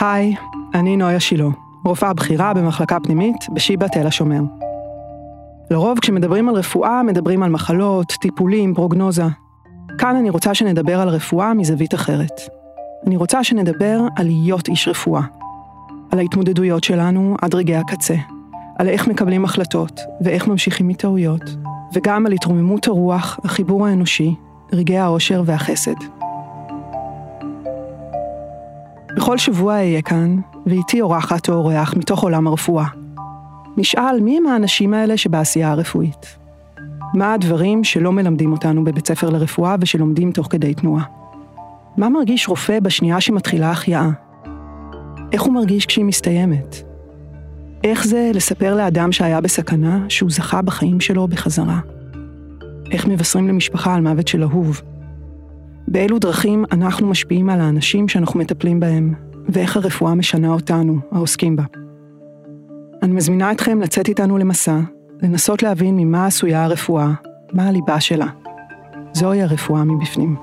היי, אני נויה שילה, רופאה בכירה במחלקה פנימית בשיבא תל השומר. לרוב כשמדברים על רפואה, מדברים על מחלות, טיפולים, פרוגנוזה. כאן אני רוצה שנדבר על רפואה מזווית אחרת. אני רוצה שנדבר על להיות איש רפואה. על ההתמודדויות שלנו עד רגעי הקצה. על איך מקבלים החלטות ואיך ממשיכים מטעויות. וגם על התרוממות הרוח, החיבור האנושי, רגעי העושר והחסד. בכל שבוע אהיה כאן, ואיתי אורחת או אורח מתוך עולם הרפואה. נשאל מי הם האנשים האלה שבעשייה הרפואית. מה הדברים שלא מלמדים אותנו בבית ספר לרפואה ושלומדים תוך כדי תנועה. מה מרגיש רופא בשנייה שמתחילה החייאה? איך הוא מרגיש כשהיא מסתיימת? איך זה לספר לאדם שהיה בסכנה שהוא זכה בחיים שלו בחזרה? איך מבשרים למשפחה על מוות של אהוב? באילו דרכים אנחנו משפיעים על האנשים שאנחנו מטפלים בהם, ואיך הרפואה משנה אותנו, העוסקים בה. אני מזמינה אתכם לצאת איתנו למסע, לנסות להבין ממה עשויה הרפואה, מה הליבה שלה. זוהי הרפואה מבפנים.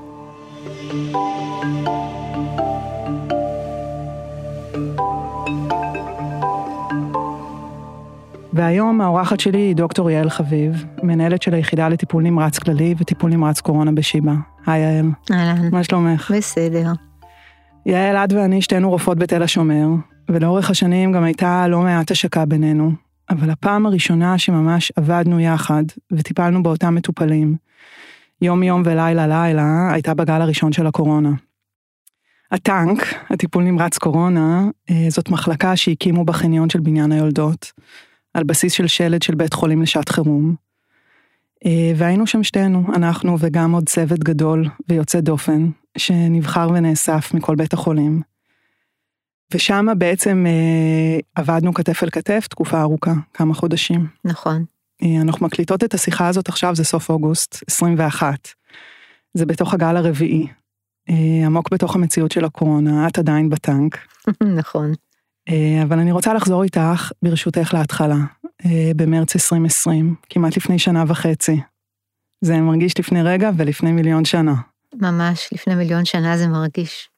והיום האורחת שלי היא דוקטור יעל חביב, מנהלת של היחידה לטיפול נמרץ כללי וטיפול נמרץ קורונה בשיבא. היי יעל. אהלן. מה שלומך? בסדר. יעל, את ואני שתינו רופאות בתל השומר, ולאורך השנים גם הייתה לא מעט השקה בינינו, אבל הפעם הראשונה שממש עבדנו יחד וטיפלנו באותם מטופלים, יום יום ולילה לילה, הייתה בגל הראשון של הקורונה. הטנק, הטיפול נמרץ קורונה, אה, זאת מחלקה שהקימו בחניון של בניין היולדות, על בסיס של שלד של בית חולים לשעת חירום. אה, והיינו שם שתינו, אנחנו וגם עוד צוות גדול ויוצא דופן, שנבחר ונאסף מכל בית החולים. ושם בעצם אה, עבדנו כתף אל כתף תקופה ארוכה, כמה חודשים. נכון. אה, אנחנו מקליטות את השיחה הזאת עכשיו, זה סוף אוגוסט 21. זה בתוך הגל הרביעי, אה, עמוק בתוך המציאות של הקורונה, את עדיין בטנק. נכון. אה, אבל אני רוצה לחזור איתך, ברשותך, להתחלה, אה, במרץ 2020, כמעט לפני שנה וחצי. זה מרגיש לפני רגע ולפני מיליון שנה. ממש, לפני מיליון שנה זה מרגיש.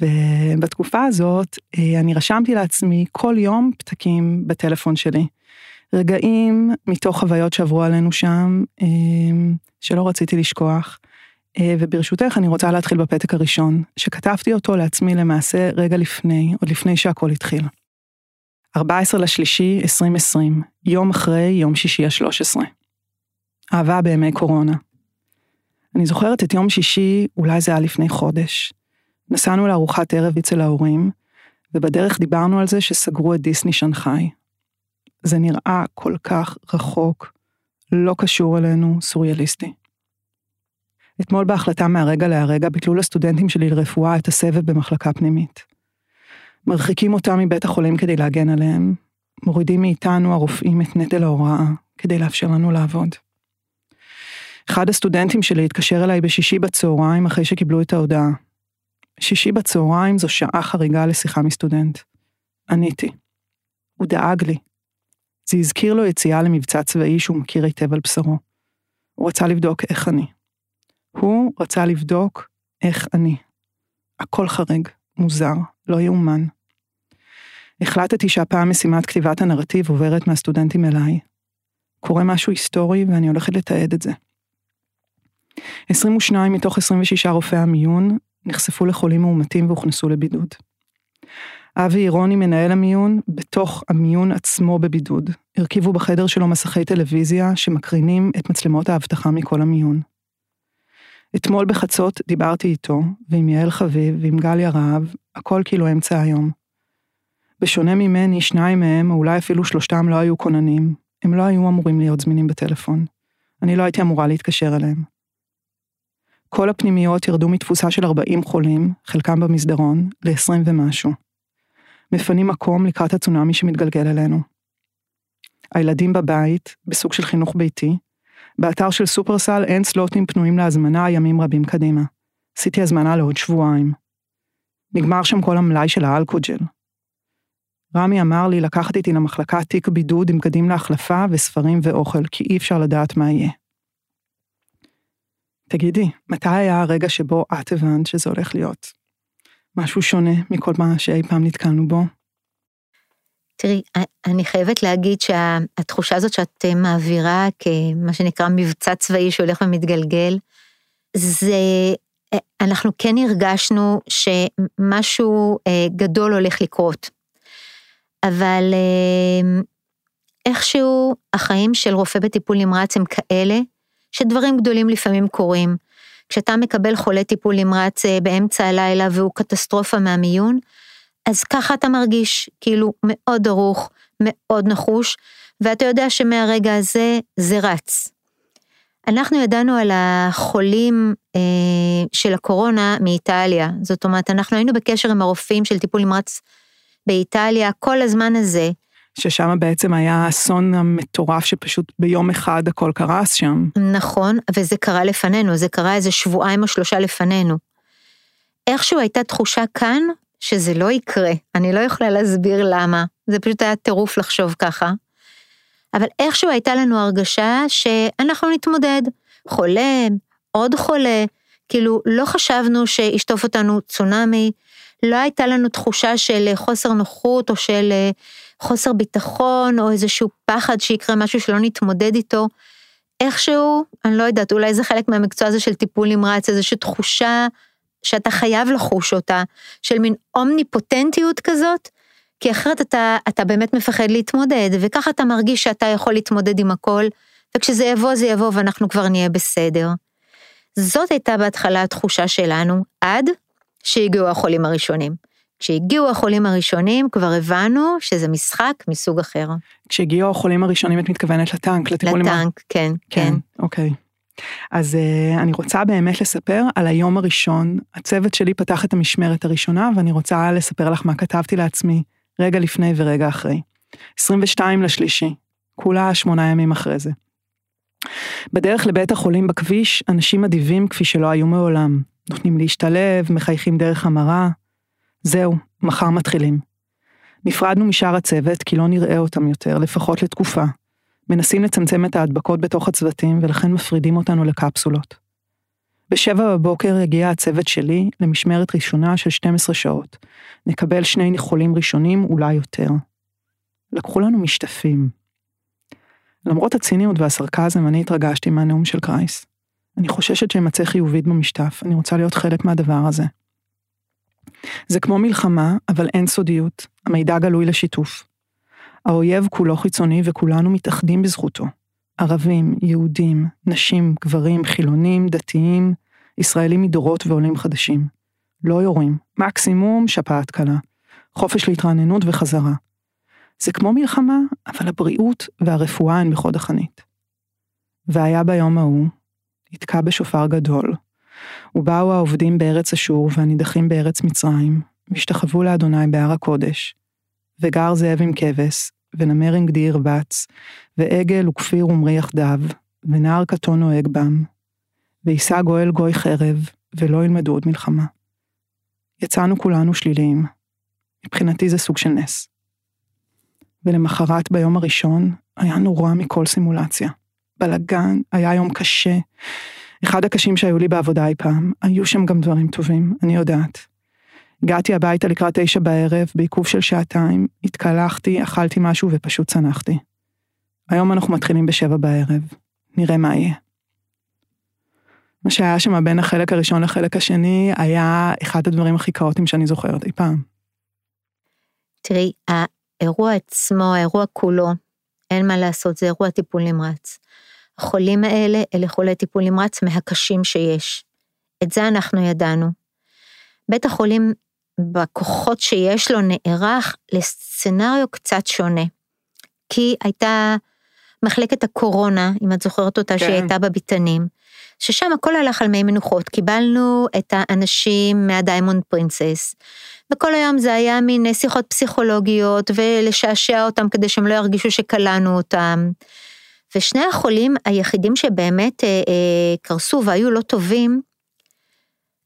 ובתקופה הזאת אה, אני רשמתי לעצמי כל יום פתקים בטלפון שלי. רגעים מתוך חוויות שעברו עלינו שם, שלא רציתי לשכוח. וברשותך אני רוצה להתחיל בפתק הראשון, שכתבתי אותו לעצמי למעשה רגע לפני, עוד לפני שהכל התחיל. 14 לשלישי 2020, יום אחרי יום שישי ה-13. אהבה בימי קורונה. אני זוכרת את יום שישי, אולי זה היה לפני חודש. נסענו לארוחת ערב אצל ההורים, ובדרך דיברנו על זה שסגרו את דיסני שנגחאי. זה נראה כל כך רחוק, לא קשור אלינו, סוריאליסטי. אתמול בהחלטה מהרגע להרגע ביטלו לסטודנטים שלי לרפואה את הסבב במחלקה פנימית. מרחיקים אותם מבית החולים כדי להגן עליהם, מורידים מאיתנו הרופאים את נטל ההוראה כדי לאפשר לנו לעבוד. אחד הסטודנטים שלי התקשר אליי בשישי בצהריים אחרי שקיבלו את ההודעה. שישי בצהריים זו שעה חריגה לשיחה מסטודנט. עניתי. הוא דאג לי. זה הזכיר לו יציאה למבצע צבאי שהוא מכיר היטב על בשרו. הוא רצה לבדוק איך אני. הוא רצה לבדוק איך אני. הכל חריג, מוזר, לא יאומן. החלטתי שהפעם משימת כתיבת הנרטיב עוברת מהסטודנטים אליי. קורה משהו היסטורי ואני הולכת לתעד את זה. 22 מתוך 26 רופאי המיון נחשפו לחולים מאומתים והוכנסו לבידוד. אבי אירוני, מנהל המיון, בתוך המיון עצמו בבידוד. הרכיבו בחדר שלו מסכי טלוויזיה שמקרינים את מצלמות האבטחה מכל המיון. אתמול בחצות דיברתי איתו, ועם יעל חביב, ועם גליה רהב, הכל כאילו אמצע היום. בשונה ממני, שניים מהם, או אולי אפילו שלושתם, לא היו כוננים. הם לא היו אמורים להיות זמינים בטלפון. אני לא הייתי אמורה להתקשר אליהם. כל הפנימיות ירדו מתפוסה של 40 חולים, חלקם במסדרון, ל-20 ומשהו. מפנים מקום לקראת הצונאמי שמתגלגל אלינו. הילדים בבית, בסוג של חינוך ביתי, באתר של סופרסל אין סלוטים פנויים להזמנה ימים רבים קדימה. עשיתי הזמנה לעוד שבועיים. נגמר שם כל המלאי של האלכוג'ל. רמי אמר לי לקחת איתי למחלקה תיק בידוד עם בגדים להחלפה וספרים ואוכל, כי אי אפשר לדעת מה יהיה. תגידי, מתי היה הרגע שבו את הבנת שזה הולך להיות? משהו שונה מכל מה שאי פעם נתקלנו בו. תראי, אני חייבת להגיד שהתחושה הזאת שאת מעבירה כמה שנקרא מבצע צבאי שהולך ומתגלגל, זה, אנחנו כן הרגשנו שמשהו אה, גדול הולך לקרות. אבל אה, איכשהו החיים של רופא בטיפול נמרץ הם כאלה, שדברים גדולים לפעמים קורים. כשאתה מקבל חולה טיפול נמרץ אה, באמצע הלילה והוא קטסטרופה מהמיון, אז ככה אתה מרגיש, כאילו מאוד דרוך, מאוד נחוש, ואתה יודע שמהרגע הזה זה רץ. אנחנו ידענו על החולים אה, של הקורונה מאיטליה, זאת אומרת, אנחנו היינו בקשר עם הרופאים של טיפול נמרץ באיטליה כל הזמן הזה. ששם בעצם היה האסון המטורף שפשוט ביום אחד הכל קרס שם. נכון, וזה קרה לפנינו, זה קרה איזה שבועיים או שלושה לפנינו. איכשהו הייתה תחושה כאן שזה לא יקרה, אני לא יכולה להסביר למה, זה פשוט היה טירוף לחשוב ככה. אבל איכשהו הייתה לנו הרגשה שאנחנו נתמודד, חולה, עוד חולה, כאילו לא חשבנו שישטוף אותנו צונאמי, לא הייתה לנו תחושה של חוסר נוחות או של אה, חוסר ביטחון או איזשהו פחד שיקרה משהו שלא נתמודד איתו. איכשהו, אני לא יודעת, אולי זה חלק מהמקצוע הזה של טיפול נמרץ, איזושהי תחושה שאתה חייב לחוש אותה, של מין אומניפוטנטיות כזאת, כי אחרת אתה, אתה באמת מפחד להתמודד, וככה אתה מרגיש שאתה יכול להתמודד עם הכל, וכשזה יבוא זה יבוא ואנחנו כבר נהיה בסדר. זאת הייתה בהתחלה התחושה שלנו, עד שהגיעו החולים הראשונים. כשהגיעו החולים הראשונים כבר הבנו שזה משחק מסוג אחר. כשהגיעו החולים הראשונים את מתכוונת לטנק, לטיפול לטנק, עם... כן, כן. כן, אוקיי. אז uh, אני רוצה באמת לספר על היום הראשון. הצוות שלי פתח את המשמרת הראשונה, ואני רוצה לספר לך מה כתבתי לעצמי רגע לפני ורגע אחרי. 22 לשלישי, כולה שמונה ימים אחרי זה. בדרך לבית החולים בכביש, אנשים אדיבים כפי שלא היו מעולם. נותנים להשתלב, מחייכים דרך המרה. זהו, מחר מתחילים. נפרדנו משאר הצוות כי לא נראה אותם יותר, לפחות לתקופה. מנסים לצמצם את ההדבקות בתוך הצוותים ולכן מפרידים אותנו לקפסולות. בשבע בבוקר הגיע הצוות שלי למשמרת ראשונה של 12 שעות. נקבל שני ניחולים ראשונים, אולי יותר. לקחו לנו משתפים. למרות הציניות והסרקזם, אני התרגשתי מהנאום של קרייס. אני חוששת שאמצא חיובית במשטף, אני רוצה להיות חלק מהדבר הזה. זה כמו מלחמה, אבל אין סודיות, המידע גלוי לשיתוף. האויב כולו חיצוני וכולנו מתאחדים בזכותו. ערבים, יהודים, נשים, גברים, חילונים, דתיים, ישראלים מדורות ועולים חדשים. לא יורים, מקסימום שפעת קלה. חופש להתרעננות וחזרה. זה כמו מלחמה, אבל הבריאות והרפואה הן בחוד החנית. והיה ביום ההוא, יתקע בשופר גדול, ובאו העובדים בארץ אשור והנידחים בארץ מצרים, והשתחוו לאדוני בהר הקודש, וגר זאב עם כבש, ונמר עם גדי ירבץ, ועגל וכפיר ומרי יחדיו, ונער קטון נוהג בם, ויישא גואל גוי חרב, ולא ילמדו עוד מלחמה. יצאנו כולנו שליליים. מבחינתי זה סוג של נס. ולמחרת ביום הראשון היה נורא מכל סימולציה. בלאגן, היה יום קשה. אחד הקשים שהיו לי בעבודה אי פעם, היו שם גם דברים טובים, אני יודעת. הגעתי הביתה לקראת תשע בערב, בעיכוב של שעתיים, התקלחתי, אכלתי משהו ופשוט צנחתי. היום אנחנו מתחילים בשבע בערב, נראה מה יהיה. מה שהיה שם בין החלק הראשון לחלק השני, היה אחד הדברים הכי כאוטיים שאני זוכרת אי פעם. תראי, האירוע עצמו, האירוע כולו, אין מה לעשות, זה אירוע טיפול נמרץ. החולים האלה אלה חולי טיפול נמרץ מהקשים שיש. את זה אנחנו ידענו. בית החולים בכוחות שיש לו נערך לסצנריו קצת שונה. כי הייתה מחלקת הקורונה, אם את זוכרת אותה, כן. שהיא הייתה בביתנים, ששם הכל הלך על מי מנוחות, קיבלנו את האנשים מהדיימונד פרינסס, וכל היום זה היה מין שיחות פסיכולוגיות ולשעשע אותם כדי שהם לא ירגישו שקלענו אותם. ושני החולים היחידים שבאמת אה, אה, קרסו והיו לא טובים,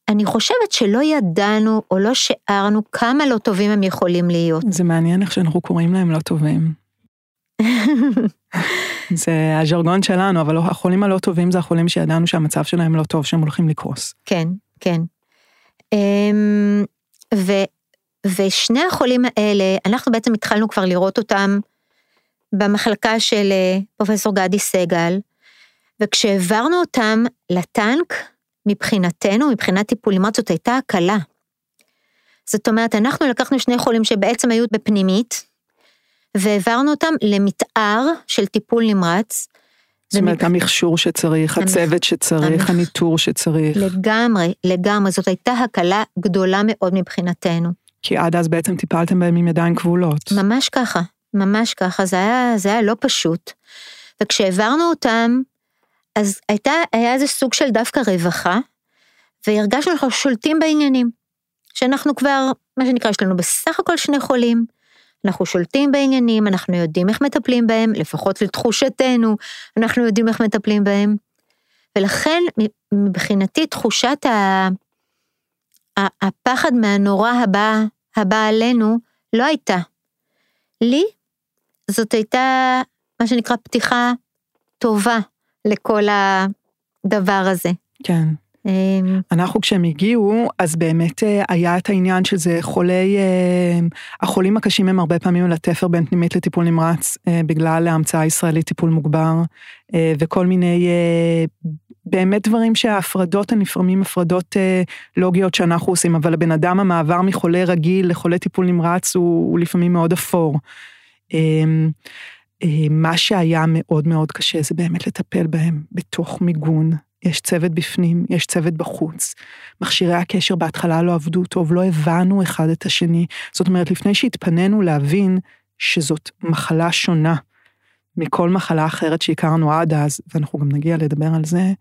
אני חושבת שלא ידענו או לא שיערנו כמה לא טובים הם יכולים להיות. זה מעניין איך שאנחנו קוראים להם לא טובים. זה הז'רגון שלנו, אבל החולים הלא טובים זה החולים שידענו שהמצב שלהם לא טוב, שהם הולכים לקרוס. כן, כן. אמ, ו, ושני החולים האלה, אנחנו בעצם התחלנו כבר לראות אותם במחלקה של אה, פרופסור גדי סגל, וכשהעברנו אותם לטנק, מבחינתנו, מבחינת טיפול נמרץ, זאת הייתה הקלה. זאת אומרת, אנחנו לקחנו שני חולים שבעצם היו בפנימית, והעברנו אותם למתאר של טיפול נמרץ. זאת אומרת, המכשור שצריך, הצוות שצריך, הניטור שצריך. לגמרי, לגמרי, זאת הייתה הקלה גדולה מאוד מבחינתנו. כי עד אז בעצם טיפלתם בהם עם ידיים כבולות. ממש ככה, ממש ככה, זה היה, זה היה לא פשוט. וכשהעברנו אותם, אז הייתה, היה איזה סוג של דווקא רווחה, והרגשנו שאנחנו שולטים בעניינים. שאנחנו כבר, מה שנקרא, יש לנו בסך הכל שני חולים, אנחנו שולטים בעניינים, אנחנו יודעים איך מטפלים בהם, לפחות לתחושתנו, אנחנו יודעים איך מטפלים בהם. ולכן, מבחינתי, תחושת ה... הפחד מהנורא הבא, הבא עלינו, לא הייתה. לי, זאת הייתה, מה שנקרא, פתיחה טובה לכל הדבר הזה. כן. אמ, אנחנו כשהם הגיעו, אז באמת אה, היה את העניין שזה חולי, אה, החולים הקשים הם הרבה פעמים על התפר בין פנימית לטיפול נמרץ, אה, בגלל ההמצאה הישראלית טיפול מוגבר, וכל מיני באמת דברים שההפרדות הן לפעמים הפרדות לוגיות שאנחנו עושים, אבל הבן אדם המעבר מחולה רגיל לחולה טיפול נמרץ הוא, הוא לפעמים מאוד אפור. אמ, מה שהיה מאוד מאוד קשה זה באמת לטפל בהם בתוך מיגון. יש צוות בפנים, יש צוות בחוץ. מכשירי הקשר בהתחלה לא עבדו טוב, לא הבנו אחד את השני. זאת אומרת, לפני שהתפנינו להבין שזאת מחלה שונה מכל מחלה אחרת שהכרנו עד אז, ואנחנו גם נגיע לדבר על זה,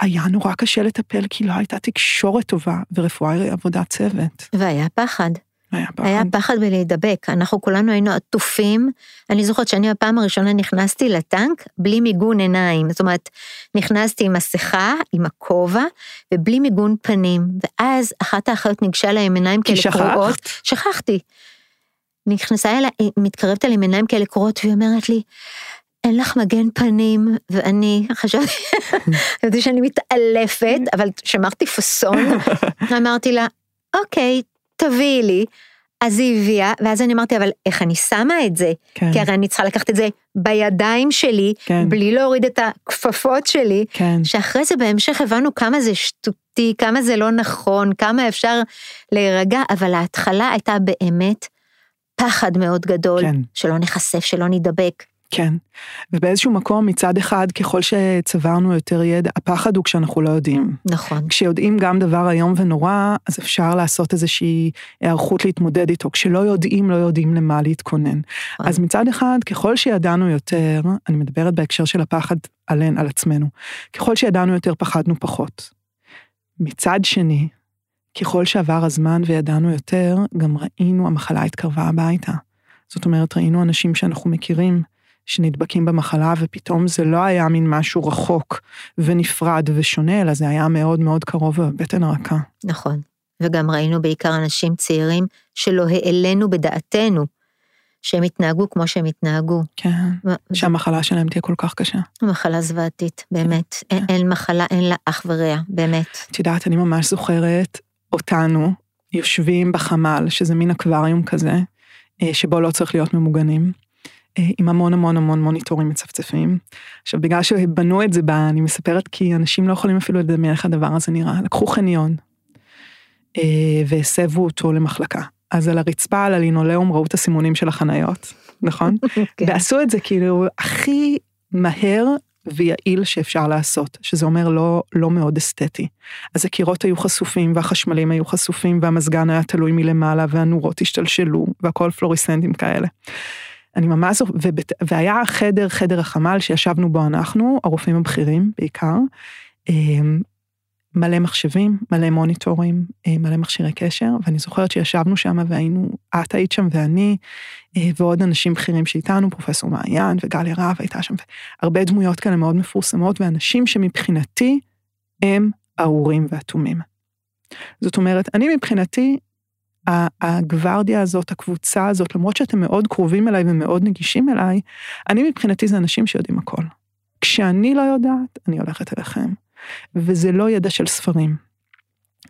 היה נורא קשה לטפל כי לא הייתה תקשורת טובה, ורפואה היא עבודת צוות. והיה פחד. היה פחד. היה פחד בלהידבק, אנחנו כולנו היינו עטופים. אני זוכרת שאני בפעם הראשונה נכנסתי לטנק בלי מיגון עיניים, זאת אומרת, נכנסתי עם מסכה, עם הכובע, ובלי מיגון פנים, ואז אחת האחיות ניגשה לה עם עיניים כאלה קרועות. כי שכחת? שכחתי. נכנסה אליי, מתקרבת אליי עם עיניים כאלה קרועות, והיא אומרת לי, אין לך מגן פנים, ואני חשבתי, חשבתי שאני מתעלפת, אבל שמרתי פאסון, אמרתי לה, אוקיי, תביאי לי. אז היא הביאה, ואז אני אמרתי, אבל איך אני שמה את זה? כן. כי הרי אני צריכה לקחת את זה בידיים שלי, כן. בלי להוריד את הכפפות שלי, כן. שאחרי זה בהמשך הבנו כמה זה שטותי, כמה זה לא נכון, כמה אפשר להירגע, אבל ההתחלה הייתה באמת פחד מאוד גדול, כן. שלא נחשף, שלא נידבק. כן, ובאיזשהו מקום מצד אחד ככל שצברנו יותר ידע, הפחד הוא כשאנחנו לא יודעים. נכון. כשיודעים גם דבר איום ונורא, אז אפשר לעשות איזושהי היערכות להתמודד איתו. כשלא יודעים, לא יודעים למה להתכונן. נכון. אז מצד אחד, ככל שידענו יותר, אני מדברת בהקשר של הפחד עליהן, על עצמנו, ככל שידענו יותר, פחדנו פחות. מצד שני, ככל שעבר הזמן וידענו יותר, גם ראינו המחלה התקרבה הביתה. זאת אומרת, ראינו אנשים שאנחנו מכירים, שנדבקים במחלה, ופתאום זה לא היה מין משהו רחוק ונפרד ושונה, אלא זה היה מאוד מאוד קרוב בבטן הרכה. נכון, וגם ראינו בעיקר אנשים צעירים שלא העלינו בדעתנו שהם התנהגו כמו שהם התנהגו. כן, ו... שהמחלה שלהם תהיה כל כך קשה. מחלה זוועתית, באמת. כן. אין, אין מחלה, אין לה אח ורע, באמת. את יודעת, אני ממש זוכרת אותנו יושבים בחמ"ל, שזה מין אקווריום כזה, אה, שבו לא צריך להיות ממוגנים. אה, עם המון המון המון מוניטורים מצפצפים. עכשיו בגלל שבנו את זה בה, אני מספרת כי אנשים לא יכולים אפילו לדמיין איך הדבר הזה נראה. לקחו חניון אה, והסבו אותו למחלקה. אז על הרצפה, על הלינולאום, ראו את הסימונים של החניות, נכון? כן. ועשו את זה כאילו הכי מהר ויעיל שאפשר לעשות, שזה אומר לא, לא מאוד אסתטי. אז הקירות היו חשופים והחשמלים היו חשופים והמזגן היה תלוי מלמעלה והנורות השתלשלו והכל פלוריסנטים כאלה. אני ממש, ובית, והיה חדר, חדר החמ"ל שישבנו בו אנחנו, הרופאים הבכירים בעיקר, אמ, מלא מחשבים, מלא מוניטורים, אה, מלא מכשירי קשר, ואני זוכרת שישבנו שם והיינו, את היית שם ואני, אה, ועוד אנשים בכירים שאיתנו, פרופסור מעיין וגליה רהב הייתה שם, הרבה דמויות כאלה מאוד מפורסמות, ואנשים שמבחינתי הם ארורים ואטומים. זאת אומרת, אני מבחינתי הגוורדיה הזאת, הקבוצה הזאת, למרות שאתם מאוד קרובים אליי ומאוד נגישים אליי, אני מבחינתי זה אנשים שיודעים הכל. כשאני לא יודעת, אני הולכת אליכם. וזה לא ידע של ספרים,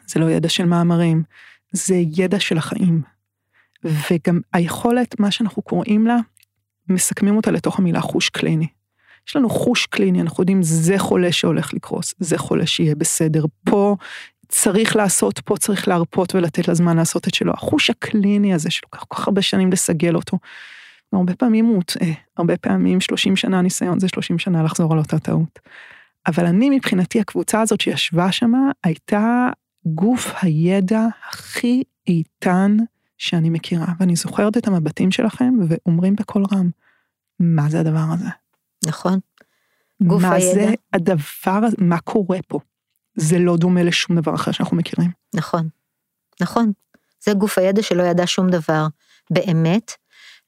זה לא ידע של מאמרים, זה ידע של החיים. וגם היכולת, מה שאנחנו קוראים לה, מסכמים אותה לתוך המילה חוש קליני. יש לנו חוש קליני, אנחנו יודעים זה חולה שהולך לקרוס, זה חולה שיהיה בסדר, פה צריך לעשות, פה צריך להרפות ולתת לזמן לעשות את שלו. החוש הקליני הזה שלוקח כל כך הרבה שנים לסגל אותו. הרבה פעמים הוא מוטעה, הרבה פעמים 30 שנה ניסיון זה 30 שנה לחזור על אותה טעות. אבל אני מבחינתי הקבוצה הזאת שישבה שמה הייתה גוף הידע הכי איתן שאני מכירה, ואני זוכרת את המבטים שלכם ואומרים בקול רם, מה זה הדבר הזה? נכון. גוף מה הידע. זה הדבר הזה, מה קורה פה? זה לא דומה לשום דבר אחר שאנחנו מכירים. נכון, נכון. זה גוף הידע שלא ידע שום דבר. באמת,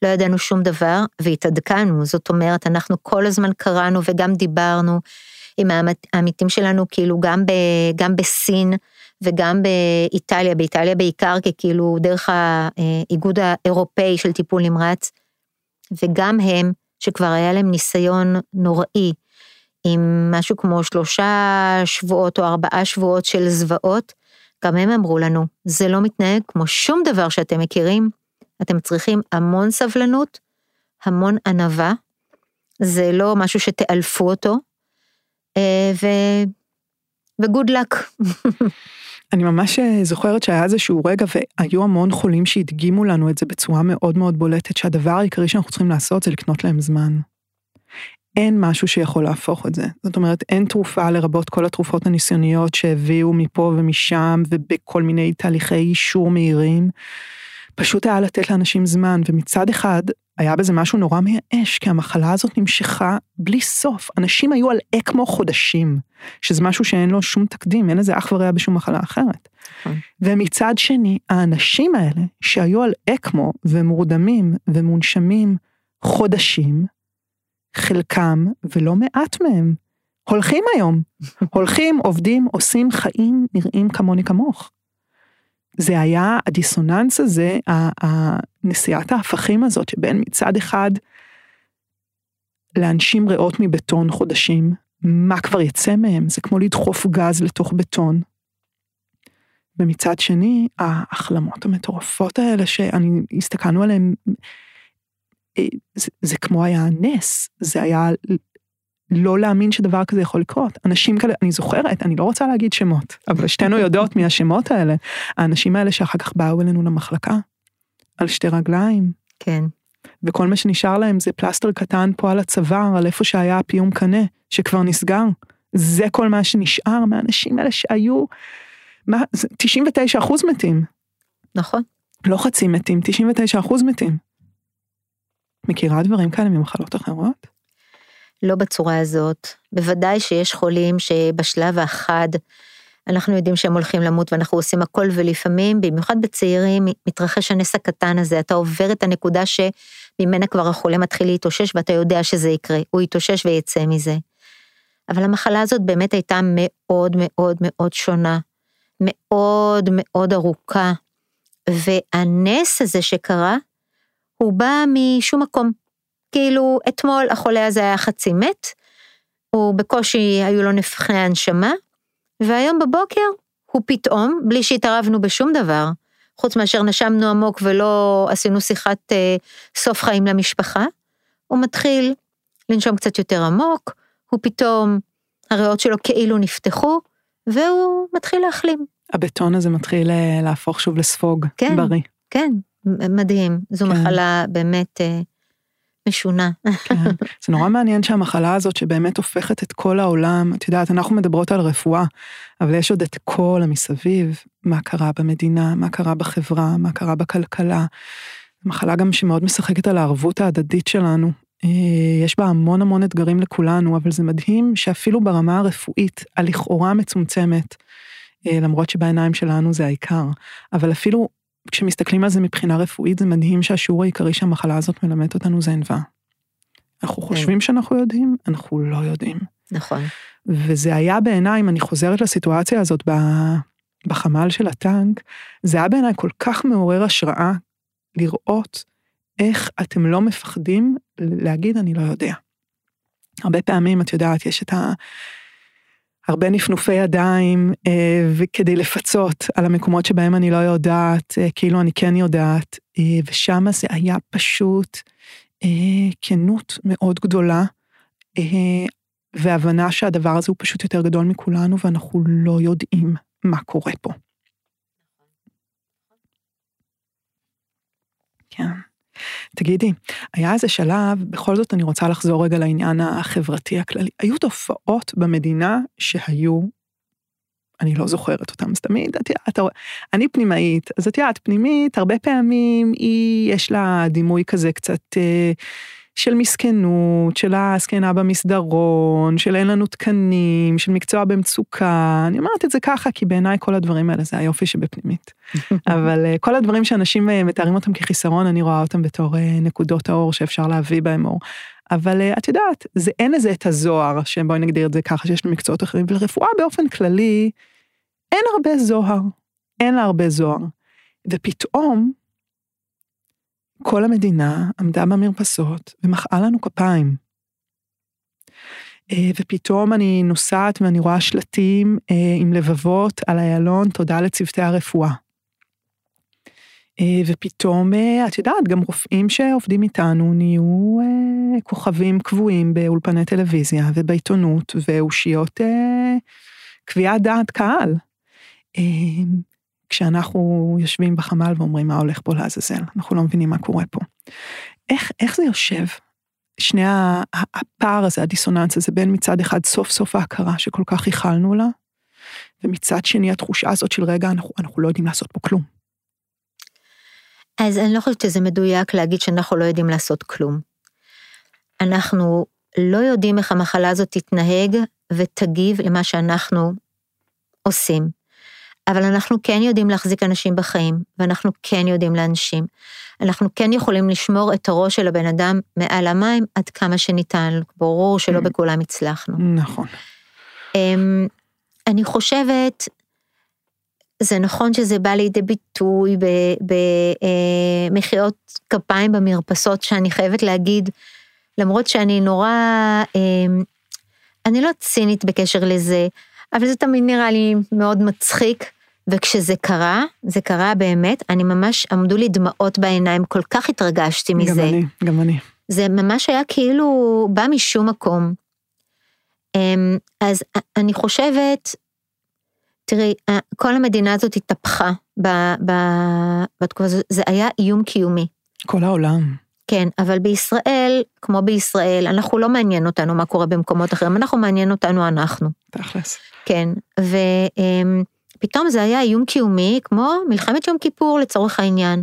לא ידענו שום דבר והתעדכנו, זאת אומרת, אנחנו כל הזמן קראנו וגם דיברנו עם העמית- העמיתים שלנו, כאילו גם, ב, גם בסין וגם באיטליה, באיטליה בעיקר, כי כאילו דרך האיגוד האירופאי של טיפול נמרץ, וגם הם, שכבר היה להם ניסיון נוראי, עם משהו כמו שלושה שבועות או ארבעה שבועות של זוועות, גם הם אמרו לנו, זה לא מתנהג כמו שום דבר שאתם מכירים, אתם צריכים המון סבלנות, המון ענווה, זה לא משהו שתאלפו אותו, אה, ו... וגוד לק. אני ממש אה, זוכרת שהיה איזשהו רגע והיו המון חולים שהדגימו לנו את זה בצורה מאוד מאוד בולטת, שהדבר העיקרי שאנחנו צריכים לעשות זה לקנות להם זמן. אין משהו שיכול להפוך את זה. זאת אומרת, אין תרופה לרבות כל התרופות הניסיוניות שהביאו מפה ומשם ובכל מיני תהליכי אישור מהירים. פשוט היה לתת לאנשים זמן, ומצד אחד היה בזה משהו נורא מייאש, כי המחלה הזאת נמשכה בלי סוף. אנשים היו על אקמו חודשים, שזה משהו שאין לו שום תקדים, אין לזה אח ורע בשום מחלה אחרת. נכון. ומצד שני, האנשים האלה שהיו על אקמו ומורדמים ומונשמים חודשים, חלקם, ולא מעט מהם, הולכים היום. הולכים, עובדים, עושים חיים, נראים כמוני כמוך. זה היה הדיסוננס הזה, נשיאת ההפכים הזאת, שבין מצד אחד להנשים ריאות מבטון חודשים, מה כבר יצא מהם? זה כמו לדחוף גז לתוך בטון. ומצד שני, ההחלמות המטורפות האלה שאני, הסתכלנו עליהן, זה, זה כמו היה נס, זה היה לא להאמין שדבר כזה יכול לקרות. אנשים כאלה, אני זוכרת, אני לא רוצה להגיד שמות, אבל שתינו יודעות מי השמות האלה. האנשים האלה שאחר כך באו אלינו למחלקה, על שתי רגליים, כן, וכל מה שנשאר להם זה פלסטר קטן פה על הצוואר, על איפה שהיה הפיום קנה, שכבר נסגר. זה כל מה שנשאר מהאנשים האלה שהיו, מה, זה 99 אחוז מתים, נכון. לא חצי מתים, 99 אחוז מתים. מכירה דברים כאלה ממחלות אחרות? לא בצורה הזאת. בוודאי שיש חולים שבשלב האחד אנחנו יודעים שהם הולכים למות ואנחנו עושים הכל ולפעמים, במיוחד בצעירים, מתרחש הנס הקטן הזה, אתה עובר את הנקודה שממנה כבר החולה מתחיל להתאושש ואתה יודע שזה יקרה, הוא יתאושש ויצא מזה. אבל המחלה הזאת באמת הייתה מאוד מאוד מאוד שונה, מאוד מאוד ארוכה, והנס הזה שקרה, הוא בא משום מקום. כאילו, אתמול החולה הזה היה חצי מת, הוא בקושי היו לו נפחי הנשמה, והיום בבוקר הוא פתאום, בלי שהתערבנו בשום דבר, חוץ מאשר נשמנו עמוק ולא עשינו שיחת אה, סוף חיים למשפחה, הוא מתחיל לנשום קצת יותר עמוק, הוא פתאום, הריאות שלו כאילו נפתחו, והוא מתחיל להחלים. הבטון הזה מתחיל אה, להפוך שוב לספוג כן. בריא. כן, מדהים, זו כן. מחלה באמת אה, משונה. כן. זה נורא מעניין שהמחלה הזאת שבאמת הופכת את כל העולם, את יודעת, אנחנו מדברות על רפואה, אבל יש עוד את כל המסביב, מה קרה במדינה, מה קרה בחברה, מה קרה בכלכלה. מחלה גם שמאוד משחקת על הערבות ההדדית שלנו. אה, יש בה המון המון אתגרים לכולנו, אבל זה מדהים שאפילו ברמה הרפואית, הלכאורה מצומצמת, אה, למרות שבעיניים שלנו זה העיקר, אבל אפילו כשמסתכלים על זה מבחינה רפואית, זה מדהים שהשיעור העיקרי שהמחלה הזאת מלמדת אותנו זה ענווה. אנחנו חושבים שאנחנו יודעים, אנחנו לא יודעים. נכון. וזה היה בעיניי, אם אני חוזרת לסיטואציה הזאת בחמ"ל של הטנק, זה היה בעיניי כל כך מעורר השראה לראות איך אתם לא מפחדים להגיד אני לא יודע. הרבה פעמים, את יודעת, יש את ה... הרבה נפנופי ידיים, אה, וכדי לפצות על המקומות שבהם אני לא יודעת, אה, כאילו אני כן יודעת, אה, ושם זה היה פשוט אה, כנות מאוד גדולה, אה, והבנה שהדבר הזה הוא פשוט יותר גדול מכולנו, ואנחנו לא יודעים מה קורה פה. כן. תגידי, היה איזה שלב, בכל זאת אני רוצה לחזור רגע לעניין החברתי הכללי. היו תופעות במדינה שהיו, אני לא זוכרת אותן, אז תמיד, את יודעת, אני פנימאית, אז את יודעת, פנימית, הרבה פעמים היא, יש לה דימוי כזה קצת... אה, של מסכנות, של הזקנה במסדרון, של אין לנו תקנים, של מקצוע במצוקה. אני אומרת את זה ככה, כי בעיניי כל הדברים האלה זה היופי שבפנימית. אבל אה, כל הדברים שאנשים אה, מתארים אותם כחיסרון, אני רואה אותם בתור אה, נקודות האור שאפשר להביא בהם אור. אבל את יודעת, זה אין לזה את הזוהר, שבואי נגדיר את זה ככה, שיש לנו מקצועות אחרים, ולרפואה באופן כללי, אין הרבה זוהר. אין לה הרבה זוהר. ופתאום, כל המדינה עמדה במרפסות ומחאה לנו כפיים. אה, ופתאום אני נוסעת ואני רואה שלטים אה, עם לבבות על איילון, תודה לצוותי הרפואה. אה, ופתאום, את יודעת, גם רופאים שעובדים איתנו נהיו כוכבים קבועים באולפני טלוויזיה ובעיתונות ואושיות קביעת דעת קהל. כשאנחנו יושבים בחמ"ל ואומרים מה הולך פה לעזאזל, אנחנו לא מבינים מה קורה פה. איך, איך זה יושב? שני הפער הזה, הדיסוננס הזה, בין מצד אחד סוף סוף ההכרה שכל כך ייחלנו לה, ומצד שני התחושה הזאת של רגע, אנחנו, אנחנו לא יודעים לעשות פה כלום. אז אני לא חושבת שזה מדויק להגיד שאנחנו לא יודעים לעשות כלום. אנחנו לא יודעים איך המחלה הזאת תתנהג ותגיב למה שאנחנו עושים. אבל אנחנו כן יודעים להחזיק אנשים בחיים, ואנחנו כן יודעים לאנשים. אנחנו כן יכולים לשמור את הראש של הבן אדם מעל המים עד כמה שניתן, ברור שלא mm. בכולם הצלחנו. נכון. אמ, אני חושבת, זה נכון שזה בא לידי ביטוי במחיאות אה, כפיים במרפסות, שאני חייבת להגיד, למרות שאני נורא, אמ, אני לא צינית בקשר לזה, אבל זה תמיד נראה לי מאוד מצחיק. וכשזה קרה, זה קרה באמת, אני ממש, עמדו לי דמעות בעיניים, כל כך התרגשתי מזה. גם אני, גם אני. זה ממש היה כאילו בא משום מקום. אמ, אז אני חושבת, תראי, כל המדינה הזאת התהפכה בתקופה הזאת, זה היה איום קיומי. כל העולם. כן, אבל בישראל, כמו בישראל, אנחנו לא מעניין אותנו מה קורה במקומות אחרים, אנחנו מעניין אותנו אנחנו. תכלס. כן, ופתאום זה היה איום קיומי, כמו מלחמת יום כיפור לצורך העניין.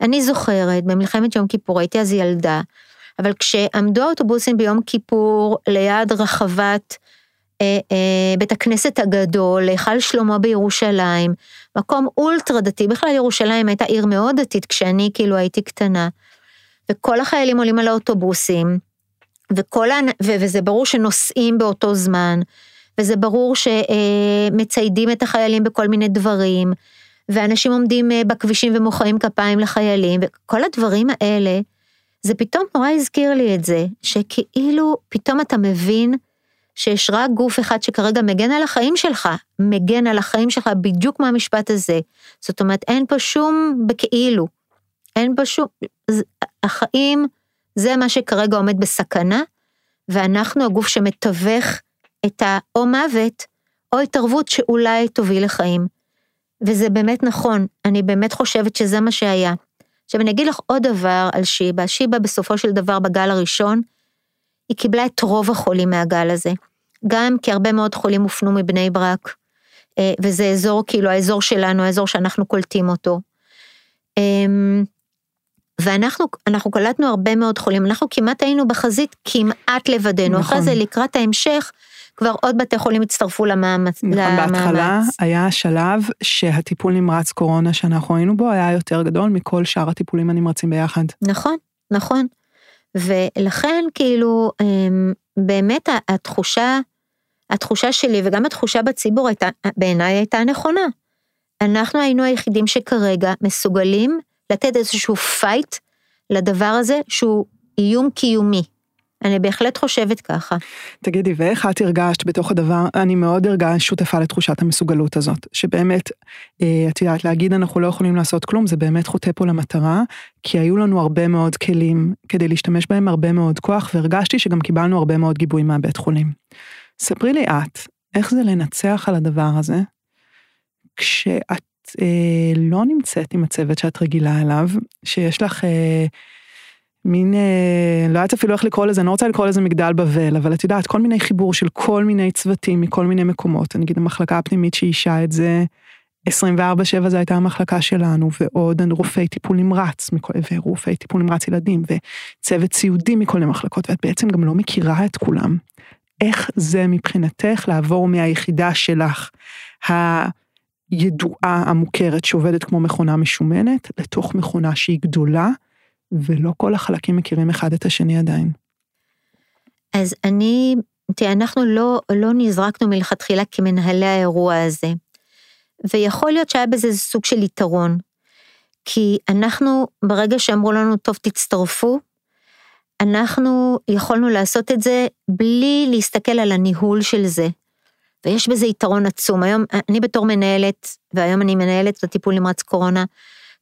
אני זוכרת, במלחמת יום כיפור הייתי אז ילדה, אבל כשעמדו האוטובוסים ביום כיפור ליד רחבת אה, אה, בית הכנסת הגדול, היכל שלמה בירושלים, מקום אולטרה דתי, בכלל ירושלים הייתה עיר מאוד דתית כשאני כאילו הייתי קטנה. וכל החיילים עולים על האוטובוסים, וכל, ו, וזה ברור שנוסעים באותו זמן, וזה ברור שמציידים את החיילים בכל מיני דברים, ואנשים עומדים אה, בכבישים ומוחאים כפיים לחיילים, וכל הדברים האלה, זה פתאום נורא הזכיר לי את זה, שכאילו פתאום אתה מבין שיש רק גוף אחד שכרגע מגן על החיים שלך, מגן על החיים שלך בדיוק מהמשפט הזה. זאת אומרת, אין פה שום בכאילו. אין בה שום, החיים זה מה שכרגע עומד בסכנה, ואנחנו הגוף שמתווך את האו מוות, או התערבות שאולי תוביל לחיים. וזה באמת נכון, אני באמת חושבת שזה מה שהיה. עכשיו אני אגיד לך עוד דבר על שיבא, שיבא בסופו של דבר בגל הראשון, היא קיבלה את רוב החולים מהגל הזה. גם כי הרבה מאוד חולים הופנו מבני ברק, אה, וזה אזור, כאילו האזור שלנו, האזור שאנחנו קולטים אותו. ואנחנו אנחנו קלטנו הרבה מאוד חולים, אנחנו כמעט היינו בחזית כמעט לבדנו, נכון. אחרי זה לקראת ההמשך, כבר עוד בתי חולים הצטרפו למאמץ. נכון, למאמץ. בהתחלה היה שלב שהטיפול נמרץ קורונה שאנחנו היינו בו היה יותר גדול מכל שאר הטיפולים הנמרצים ביחד. נכון, נכון. ולכן כאילו אמ, באמת התחושה, התחושה שלי וגם התחושה בציבור הייתה, בעיניי הייתה נכונה. אנחנו היינו היחידים שכרגע מסוגלים לתת איזשהו פייט לדבר הזה שהוא איום קיומי. אני בהחלט חושבת ככה. תגידי, ואיך את הרגשת בתוך הדבר, אני מאוד הרגשת שותפה לתחושת המסוגלות הזאת, שבאמת, אה, את יודעת, להגיד אנחנו לא יכולים לעשות כלום, זה באמת חוטא פה למטרה, כי היו לנו הרבה מאוד כלים כדי להשתמש בהם הרבה מאוד כוח, והרגשתי שגם קיבלנו הרבה מאוד גיבוי מהבית חולים. ספרי לי את, איך זה לנצח על הדבר הזה, כשאת אה, לא נמצאת עם הצוות שאת רגילה אליו, שיש לך אה, מין, אה, לא יודעת אפילו איך לקרוא לזה, אני לא רוצה לקרוא לזה מגדל בבל, אבל את יודעת, כל מיני חיבור של כל מיני צוותים מכל מיני מקומות. אני אגיד, המחלקה הפנימית שאישה את זה, 24-7 זה הייתה המחלקה שלנו, ועוד רופאי טיפול נמרץ, ורופאי טיפול נמרץ ילדים, וצוות סיעודי מכל מיני מחלקות, ואת בעצם גם לא מכירה את כולם. איך זה מבחינתך לעבור מהיחידה שלך, הידועה, המוכרת, שעובדת כמו מכונה משומנת, לתוך מכונה שהיא גדולה, ולא כל החלקים מכירים אחד את השני עדיין. אז אני, תראה, אנחנו לא, לא נזרקנו מלכתחילה כמנהלי האירוע הזה. ויכול להיות שהיה בזה סוג של יתרון. כי אנחנו, ברגע שאמרו לנו, טוב, תצטרפו, אנחנו יכולנו לעשות את זה בלי להסתכל על הניהול של זה. ויש בזה יתרון עצום. היום, אני בתור מנהלת, והיום אני מנהלת בטיפול נמרץ קורונה,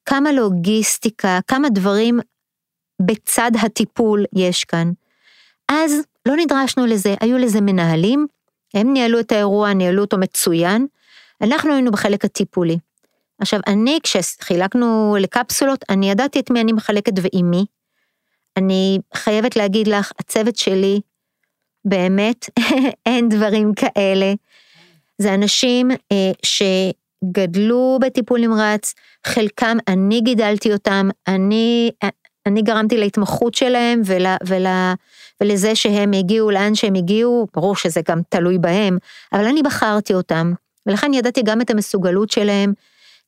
כמה לוגיסטיקה, כמה דברים בצד הטיפול יש כאן. אז לא נדרשנו לזה, היו לזה מנהלים, הם ניהלו את האירוע, ניהלו אותו מצוין, אנחנו היינו בחלק הטיפולי. עכשיו, אני, כשחילקנו לקפסולות, אני ידעתי את מי אני מחלקת ועם מי. אני חייבת להגיד לך, הצוות שלי, באמת, אין דברים כאלה. זה אנשים אה, שגדלו בטיפול נמרץ, חלקם אני גידלתי אותם, אני, אני גרמתי להתמחות שלהם ול, ול, ולזה שהם הגיעו לאן שהם הגיעו, ברור שזה גם תלוי בהם, אבל אני בחרתי אותם, ולכן ידעתי גם את המסוגלות שלהם,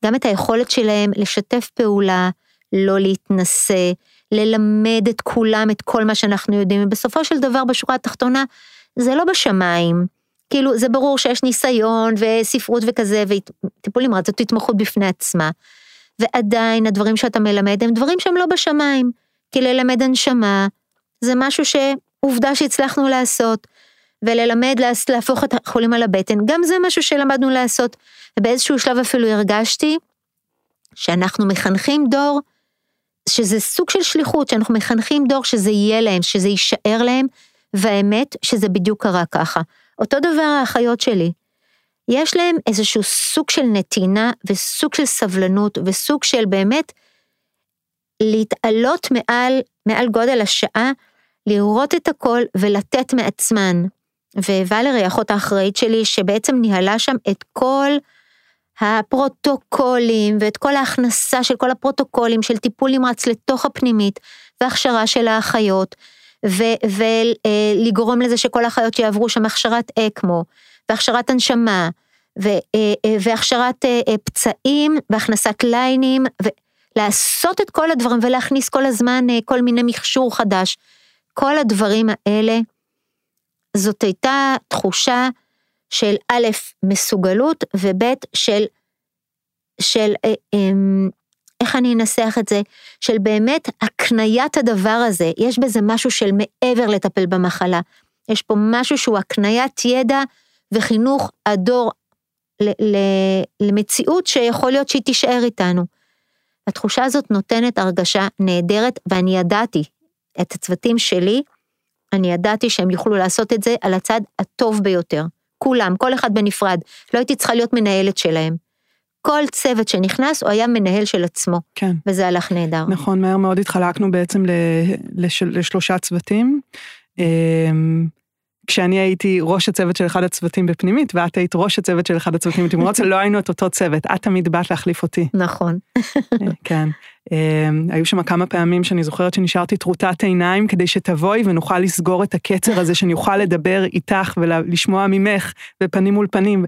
גם את היכולת שלהם לשתף פעולה, לא להתנשא, ללמד את כולם את כל מה שאנחנו יודעים, ובסופו של דבר בשורה התחתונה, זה לא בשמיים. כאילו, זה ברור שיש ניסיון וספרות וכזה, וטיפול נמרץ זאת התמחות בפני עצמה. ועדיין הדברים שאתה מלמד הם דברים שהם לא בשמיים. כי ללמד הנשמה זה משהו שעובדה שהצלחנו לעשות. וללמד להפוך את החולים על הבטן, גם זה משהו שלמדנו לעשות. ובאיזשהו שלב אפילו הרגשתי שאנחנו מחנכים דור, שזה סוג של שליחות, שאנחנו מחנכים דור שזה יהיה להם, שזה יישאר להם, והאמת שזה בדיוק קרה ככה. אותו דבר האחיות שלי. יש להם איזשהו סוג של נתינה וסוג של סבלנות וסוג של באמת להתעלות מעל, מעל גודל השעה, לראות את הכל ולתת מעצמן. וואלרי, האחות האחראית שלי, שבעצם ניהלה שם את כל הפרוטוקולים ואת כל ההכנסה של כל הפרוטוקולים של טיפול נמרץ לתוך הפנימית והכשרה של האחיות, ולגרום לזה שכל האחיות יעברו שם הכשרת אקמו והכשרת הנשמה אה, אה, והכשרת אה, פצעים והכנסת ליינים ולעשות את כל הדברים ולהכניס כל הזמן כל מיני מכשור חדש. כל הדברים האלה, זאת הייתה תחושה של א', מסוגלות, וב', של, של, איך אני אנסח את זה, של באמת הקניית הדבר הזה, יש בזה משהו של מעבר לטפל במחלה, יש פה משהו שהוא הקניית ידע וחינוך הדור למציאות שיכול להיות שהיא תישאר איתנו. התחושה הזאת נותנת הרגשה נהדרת, ואני ידעתי, את הצוותים שלי, אני ידעתי שהם יוכלו לעשות את זה על הצד הטוב ביותר. כולם, כל אחד בנפרד. לא הייתי צריכה להיות מנהלת שלהם. כל צוות שנכנס, הוא היה מנהל של עצמו. כן. וזה הלך נהדר. נכון, מהר מאוד התחלקנו בעצם לשלושה צוותים. כשאני הייתי ראש הצוות של אחד הצוותים בפנימית, ואת היית ראש הצוות של אחד הצוותים בתמרוץ, לא היינו את אותו צוות, את תמיד באת להחליף אותי. נכון. כן. אמ, היו שם כמה פעמים שאני זוכרת שנשארתי טרוטת עיניים כדי שתבואי ונוכל לסגור את הקצר הזה, שאני אוכל לדבר איתך ולשמוע ממך בפנים מול פנים.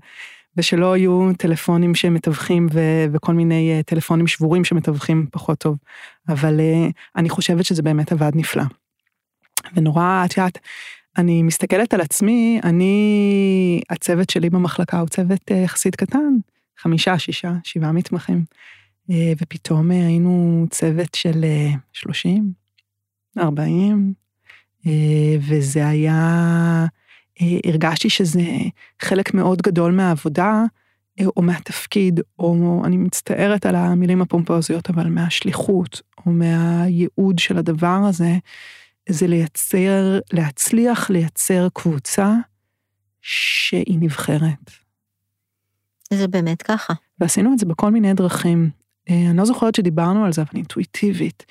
ושלא יהיו טלפונים שמתווכים ו- וכל מיני אה, טלפונים שבורים שמתווכים פחות טוב. אבל uh, אני חושבת שזה באמת עבד נפלא. ונורא, את יודעת, אני מסתכלת על עצמי, אני, הצוות שלי במחלקה הוא צוות אה, יחסית קטן, חמישה, שישה, שבעה מתמחים. אה, ופתאום אה, היינו צוות של שלושים, ארבעים, וזה היה, הרגשתי שזה חלק מאוד גדול מהעבודה, או מהתפקיד, או אני מצטערת על המילים הפומפוזיות, אבל מהשליחות, או מהייעוד של הדבר הזה, זה לייצר, להצליח לייצר קבוצה שהיא נבחרת. זה באמת ככה. ועשינו את זה בכל מיני דרכים. אה, אני לא זוכרת שדיברנו על זה, אבל אינטואיטיבית,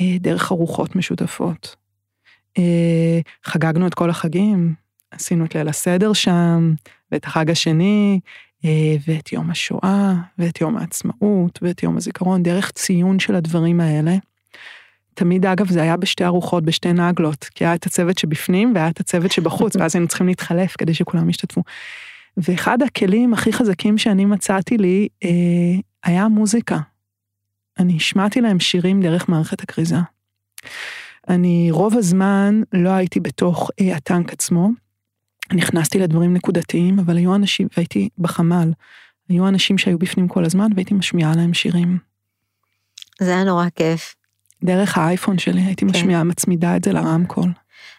אה, דרך ארוחות משותפות. אה, חגגנו את כל החגים, עשינו את ליל הסדר שם, ואת החג השני, ואת יום השואה, ואת יום העצמאות, ואת יום הזיכרון, דרך ציון של הדברים האלה. תמיד אגב זה היה בשתי ארוחות, בשתי נגלות, כי היה את הצוות שבפנים והיה את הצוות שבחוץ, ואז היינו צריכים להתחלף כדי שכולם ישתתפו. ואחד הכלים הכי חזקים שאני מצאתי לי אה, היה מוזיקה. אני השמעתי להם שירים דרך מערכת הכריזה. אני רוב הזמן לא הייתי בתוך אה, הטנק עצמו, נכנסתי לדברים נקודתיים, אבל היו אנשים, והייתי בחמ"ל, היו אנשים שהיו בפנים כל הזמן והייתי משמיעה להם שירים. זה היה נורא כיף. דרך האייפון שלי הייתי כן. משמיעה, מצמידה את זה לרמקול.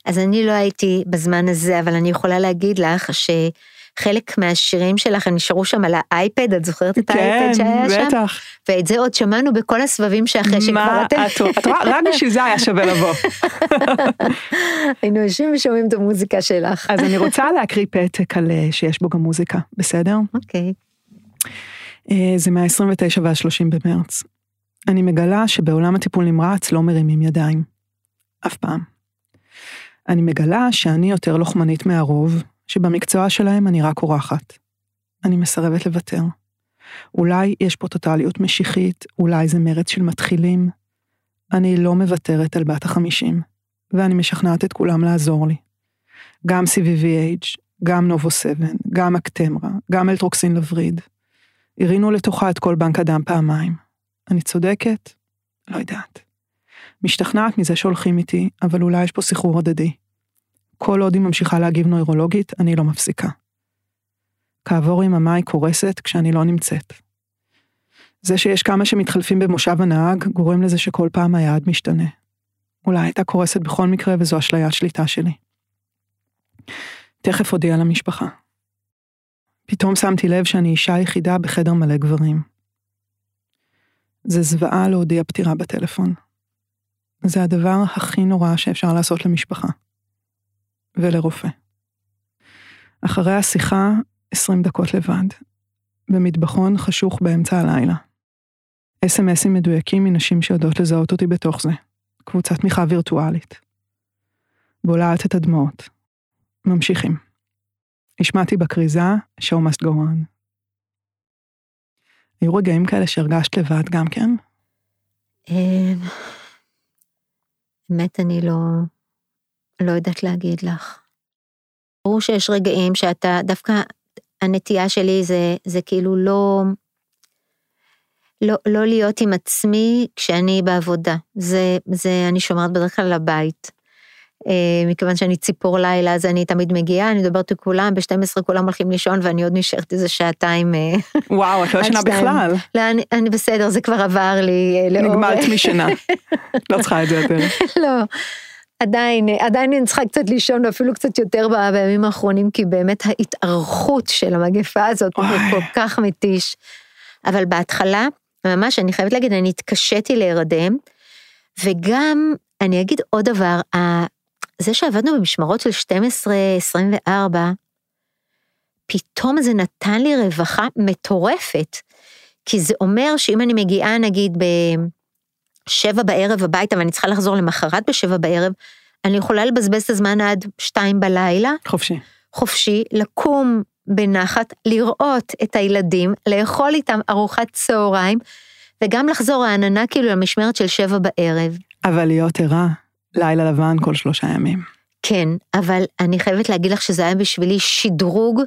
אז אני לא הייתי בזמן הזה, אבל אני יכולה להגיד לך שחלק מהשירים שלך נשארו שם על האייפד, את זוכרת את כן, האייפד שהיה בטח. שם? כן, בטח. ואת זה עוד שמענו בכל הסבבים שאחרי שכבר אתם... מה את את רואה, רק בשביל זה היה שווה לבוא. היינו יושבים ושומעים את המוזיקה שלך. אז אני רוצה להקריא פתק על אה, שיש בו גם מוזיקה, בסדר? אוקיי. אה, זה מה-29 וה-30 במרץ. אני מגלה שבעולם הטיפול נמרץ לא מרימים ידיים. אף פעם. אני מגלה שאני יותר לוחמנית מהרוב, שבמקצוע שלהם אני רק אורחת. אני מסרבת לוותר. אולי יש פה טוטליות משיחית, אולי זה מרץ של מתחילים. אני לא מוותרת על בת החמישים, ואני משכנעת את כולם לעזור לי. גם CVVH, גם נובו 7, גם אקטמרה, גם אלטרוקסין לווריד. הרינו לתוכה את כל בנק הדם פעמיים. אני צודקת? לא יודעת. משתכנעת מזה שהולכים איתי, אבל אולי יש פה סחרור הדדי. כל עוד היא ממשיכה להגיב נוירולוגית, אני לא מפסיקה. כעבור יממה היא קורסת כשאני לא נמצאת. זה שיש כמה שמתחלפים במושב הנהג, גורם לזה שכל פעם היעד משתנה. אולי הייתה קורסת בכל מקרה וזו אשליית שליטה שלי. תכף הודיע למשפחה. פתאום שמתי לב שאני אישה יחידה בחדר מלא גברים. זה זוועה להודיע פטירה בטלפון. זה הדבר הכי נורא שאפשר לעשות למשפחה. ולרופא. אחרי השיחה, 20 דקות לבד. במטבחון חשוך באמצע הלילה. אס.אם.אסים מדויקים מנשים שיודעות לזהות אותי בתוך זה. קבוצת תמיכה וירטואלית. בולעת את הדמעות. ממשיכים. השמעתי בכריזה, show must go on. היו רגעים כאלה שהרגשת לבד גם כן? אמ, באמת אני לא, לא יודעת להגיד לך. ברור שיש רגעים שאתה, דווקא הנטייה שלי זה, זה כאילו לא, לא, לא להיות עם עצמי כשאני בעבודה. זה, זה אני שומרת בדרך כלל לבית. אה, מכיוון שאני ציפור לילה, אז אני תמיד מגיעה, אני מדברת עם כולם, ב-12 כולם הולכים לישון ואני עוד נשארת איזה שעתיים. אה, וואו, את לא ישנה בכלל. לא, אני, אני בסדר, זה כבר עבר לי. אה, נגמרת משינה. לא צריכה את זה יותר. לא. עדיין, עדיין אני צריכה קצת לישון, ואפילו קצת יותר בימים האחרונים, כי באמת ההתארכות של המגפה הזאת הוא כל כך מתיש. אבל בהתחלה, ממש, אני חייבת להגיד, אני התקשיתי להירדם, וגם, אני אגיד עוד דבר, זה שעבדנו במשמרות של 12-24, פתאום זה נתן לי רווחה מטורפת. כי זה אומר שאם אני מגיעה נגיד בשבע בערב הביתה ואני צריכה לחזור למחרת בשבע בערב, אני יכולה לבזבז את הזמן עד שתיים בלילה. חופשי. חופשי, לקום בנחת, לראות את הילדים, לאכול איתם ארוחת צהריים, וגם לחזור העננה כאילו למשמרת של שבע בערב. אבל להיות ערה לילה לבן כל שלושה ימים. כן, אבל אני חייבת להגיד לך שזה היה בשבילי שדרוג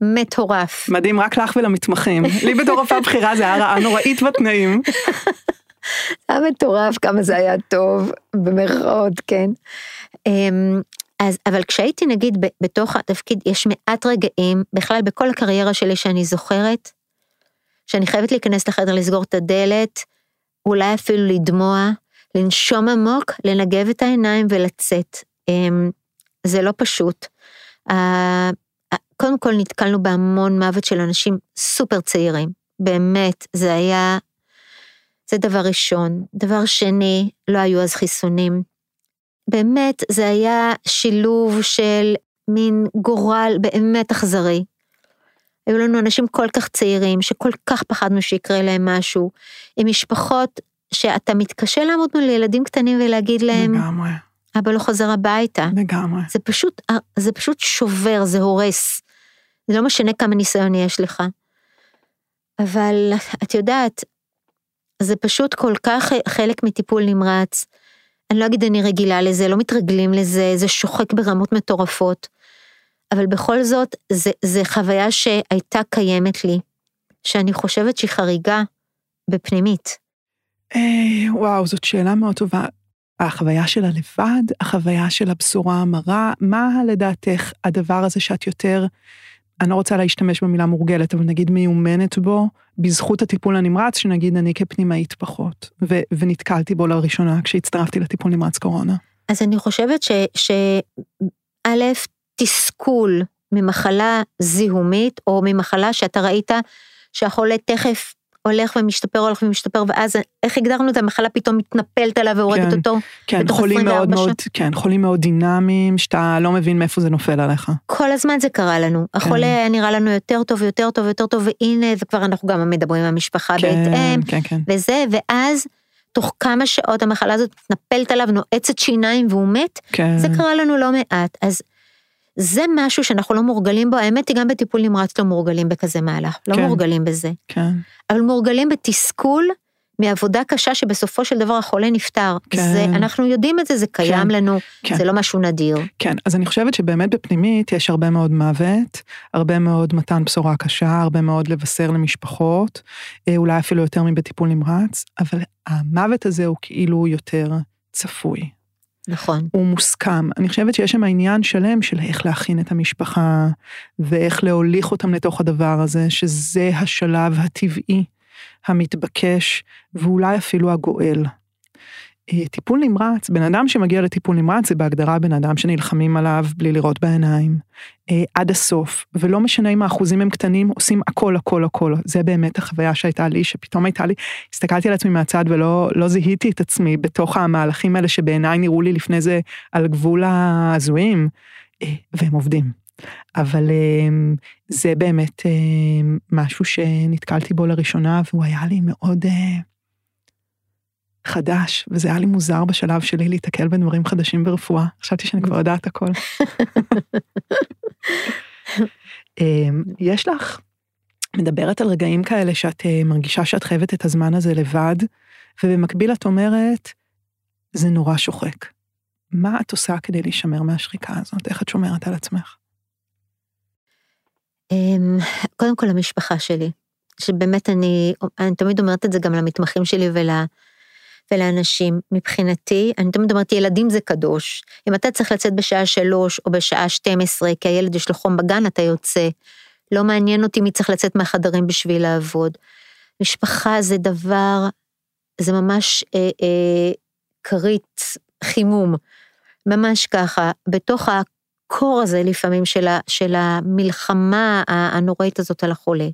מטורף. מדהים, רק לך ולמתמחים. לי בתור רופאה בכירה זה היה רעה נוראית בתנאים. היה מטורף כמה זה היה טוב, במרכאות, כן. אמ, אז, אבל כשהייתי נגיד בתוך התפקיד, יש מעט רגעים, בכלל בכל הקריירה שלי שאני זוכרת, שאני חייבת להיכנס לחדר, לסגור את הדלת, אולי אפילו לדמוע, לנשום עמוק, לנגב את העיניים ולצאת. אמ, זה לא פשוט. קודם כל נתקלנו בהמון מוות של אנשים סופר צעירים, באמת, זה היה, זה דבר ראשון. דבר שני, לא היו אז חיסונים. באמת, זה היה שילוב של מין גורל באמת אכזרי. היו לנו אנשים כל כך צעירים, שכל כך פחדנו שיקרה להם משהו, עם משפחות שאתה מתקשה לעמוד מול ילדים קטנים ולהגיד להם, לגמרי. אבא לא חוזר הביתה. לגמרי. זה פשוט, זה פשוט שובר, זה הורס. זה לא משנה כמה ניסיון יש לך. אבל את יודעת, זה פשוט כל כך חלק מטיפול נמרץ. אני לא אגיד אני רגילה לזה, לא מתרגלים לזה, זה שוחק ברמות מטורפות. אבל בכל זאת, זה, זה חוויה שהייתה קיימת לי, שאני חושבת שהיא חריגה בפנימית. אה, וואו, זאת שאלה מאוד טובה. החוויה של הלבד, החוויה של הבשורה המרה, מה לדעתך הדבר הזה שאת יותר, אני לא רוצה להשתמש במילה מורגלת, אבל נגיד מיומנת בו, בזכות הטיפול הנמרץ, שנגיד אני כפנימאית פחות, ו- ונתקלתי בו לראשונה כשהצטרפתי לטיפול נמרץ קורונה. אז אני חושבת שא', תסכול ממחלה זיהומית, או ממחלה שאתה ראית שהחולה תכף הולך ומשתפר, הולך ומשתפר, ואז איך הגדרנו את המחלה פתאום מתנפלת עליו והורגת כן, אותו. כן, חולים מאוד מאוד, כן, חולים מאוד דינמיים, שאתה לא מבין מאיפה זה נופל עליך. כל הזמן זה קרה לנו. כן. החולה היה נראה לנו יותר טוב, יותר טוב, יותר טוב, והנה, וכבר אנחנו גם מדברים עם המשפחה כן, בהתאם, כן, כן. וזה, ואז תוך כמה שעות המחלה הזאת מתנפלת עליו, נועצת שיניים והוא מת, כן. זה קרה לנו לא מעט. אז זה משהו שאנחנו לא מורגלים בו, האמת היא גם בטיפול נמרץ לא מורגלים בכזה מהלך, לא כן. מורגלים בזה. כן, אבל מורגלים בתסכול מעבודה קשה שבסופו של דבר החולה נפטר. כן. זה, אנחנו יודעים את זה, זה קיים כן, לנו, כן. זה לא משהו נדיר. כן, אז אני חושבת שבאמת בפנימית יש הרבה מאוד מוות, הרבה מאוד מתן בשורה קשה, הרבה מאוד לבשר למשפחות, אה, אולי אפילו יותר מבטיפול נמרץ, אבל המוות הזה הוא כאילו יותר צפוי, נכון. הוא מוסכם. אני חושבת שיש שם עניין שלם של איך להכין את המשפחה, ואיך להוליך אותם לתוך הדבר הזה, שזה השלב הטבעי, המתבקש, ואולי אפילו הגואל. אה, טיפול נמרץ, בן אדם שמגיע לטיפול נמרץ זה בהגדרה בן אדם שנלחמים עליו בלי לראות בעיניים, אה, עד הסוף, ולא משנה אם האחוזים הם קטנים, עושים הכל הכל הכל, זה באמת החוויה שהייתה לי, שפתאום הייתה לי, הסתכלתי על עצמי מהצד ולא לא זיהיתי את עצמי בתוך המהלכים האלה שבעיניי נראו לי לפני זה על גבול ההזויים, אה, והם עובדים. אבל זה באמת משהו שנתקלתי בו לראשונה, והוא היה לי מאוד... חדש, וזה היה לי מוזר בשלב שלי להיתקל בדברים חדשים ברפואה. חשבתי שאני כבר יודעת הכל. אמ, יש לך, מדברת על רגעים כאלה שאת אה, מרגישה שאת חייבת את הזמן הזה לבד, ובמקביל את אומרת, זה נורא שוחק. מה את עושה כדי להישמר מהשחיקה הזאת? איך את שומרת על עצמך? אמ, קודם כל המשפחה שלי, שבאמת אני, אני תמיד אומרת את זה גם למתמחים שלי ול... ולאנשים. מבחינתי, אני תמיד אומרת, ילדים זה קדוש. אם אתה צריך לצאת בשעה שלוש או בשעה 12, כי הילד יש לו חום בגן, אתה יוצא. לא מעניין אותי מי צריך לצאת מהחדרים בשביל לעבוד. משפחה זה דבר, זה ממש אה, אה, כרית חימום. ממש ככה, בתוך הקור הזה לפעמים של, ה, של המלחמה הנוראית הזאת על החולה.